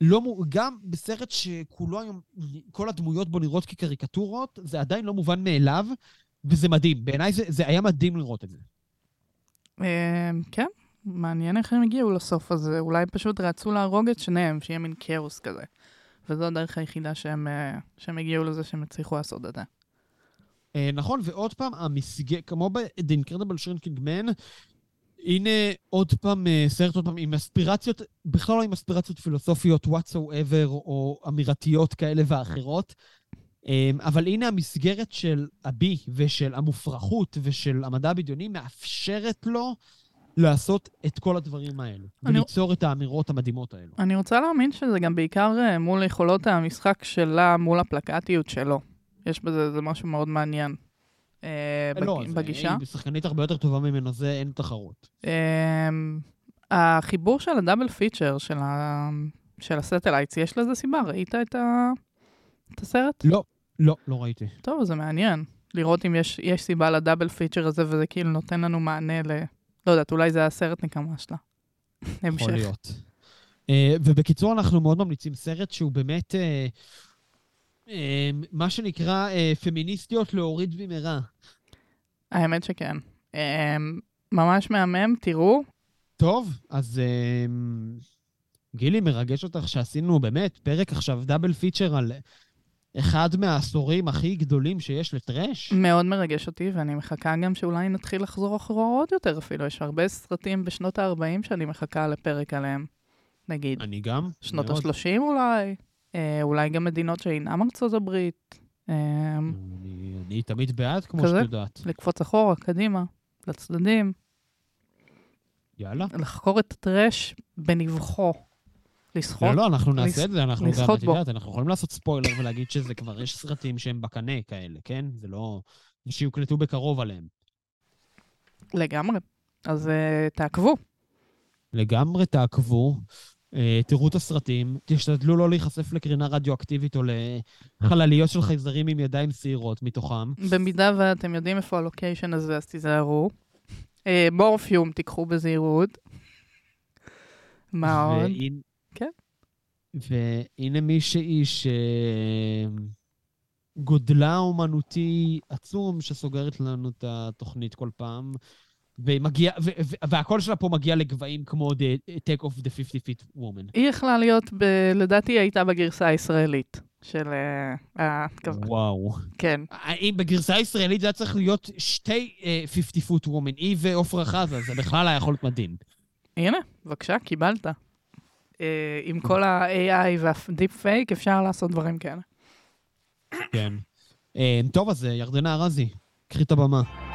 לא... מו- גם בסרט שכולו היום, כל הדמויות בו נראות כקריקטורות, זה עדיין לא מובן מאליו, וזה מדהים. בעיניי זה, זה היה מדהים לראות את זה. אה, כן, מעניין איך הם הגיעו לסוף הזה. אולי פשוט רצו להרוג את שניהם, שיהיה מין כאוס כזה. וזו הדרך היחידה שהם, אה, שהם הגיעו לזה שהם הצליחו לעשות את זה. אה, נכון, ועוד פעם, המסגר, כמו ב-The Incredible Shrinking Man, הנה עוד פעם אה, סרט עוד פעם עם אספירציות, בכלל לא עם אספירציות פילוסופיות whatsoever, או אמירתיות כאלה ואחרות. אה, אבל הנה המסגרת של הבי ושל המופרכות ושל המדע הבדיוני מאפשרת לו לעשות את כל הדברים האלו. אני- וליצור את האמירות המדהימות האלו. אני רוצה להאמין שזה גם בעיקר אה, מול יכולות המשחק שלה, מול הפלקטיות שלו. יש בזה זה משהו מאוד מעניין. אה, בג- לא, בגישה. היא שחקנית הרבה יותר טובה ממנו, זה אין תחרות. אמ, החיבור של ה double feature של, ה... של ה satellites, יש לזה סיבה? ראית את, ה... את הסרט? לא, לא, לא ראיתי. טוב, זה מעניין. לראות אם יש, יש סיבה ל double feature הזה, וזה כאילו נותן לנו מענה ל... לא יודעת, אולי זה הסרט נקמה שלה. המשך. יכול להיות. Uh, ובקיצור, אנחנו מאוד ממליצים סרט שהוא באמת, אה, מה שנקרא, uh, פמיניסטיות להוריד במהרה. האמת שכן. אמ, ממש מהמם, תראו. טוב, אז גילי, מרגש אותך שעשינו באמת פרק עכשיו דאבל פיצ'ר על אחד מהעשורים הכי גדולים שיש לטרש. מאוד מרגש אותי, ואני מחכה גם שאולי נתחיל לחזור אחורה עוד יותר אפילו. יש הרבה סרטים בשנות ה-40 שאני מחכה לפרק עליהם. נגיד, אני גם. שנות מאוד. ה-30 אולי, אה, אולי גם מדינות שאינם ארצות הברית. אה, אני, אני תמיד בעד, כמו כזה? שאת יודעת. לקפוץ אחורה, קדימה, לצדדים, יאללה. לחקור את הטרש בנבחו. לסחוט. לא, לא, אנחנו נעשה את זה, אנחנו גם, את. יודעת, אנחנו יכולים לעשות ספוילר ולהגיד שזה כבר, יש סרטים שהם בקנה כאלה, כן? זה לא... שיוקלטו בקרוב עליהם. לגמרי. אז אה, תעקבו. לגמרי תעקבו, אה, תראו את הסרטים, תשתדלו לא להיחשף לקרינה רדיואקטיבית או לחלליות של חייזרים עם ידיים שעירות מתוכם. במידה ואתם יודעים איפה הלוקיישן הזה, אז תיזהרו. אה, מורפיום, תיקחו בזהירות. (laughs) מה עוד? כן. והנה מישהי שגודלה אומנותי עצום שסוגרת לנו את התוכנית כל פעם. ומגיע, ו- ו- והקול שלה פה מגיע לגבהים כמו The Take of the 50 feet woman. היא יכלה להיות, ב... לדעתי היא הייתה בגרסה הישראלית של... אה, ה- וואו. כן. אם בגרסה הישראלית זה היה צריך להיות שתי אה, 50 foot woman, היא ועופרה חזה, זה בכלל היה יכול להיות מדהים. הנה, בבקשה, קיבלת. אה, עם כל ה-AI והדיפ פייק אפשר לעשות דברים כאלה. כן. אה, טוב, אז אה, ירדנה ארזי, קחי את הבמה.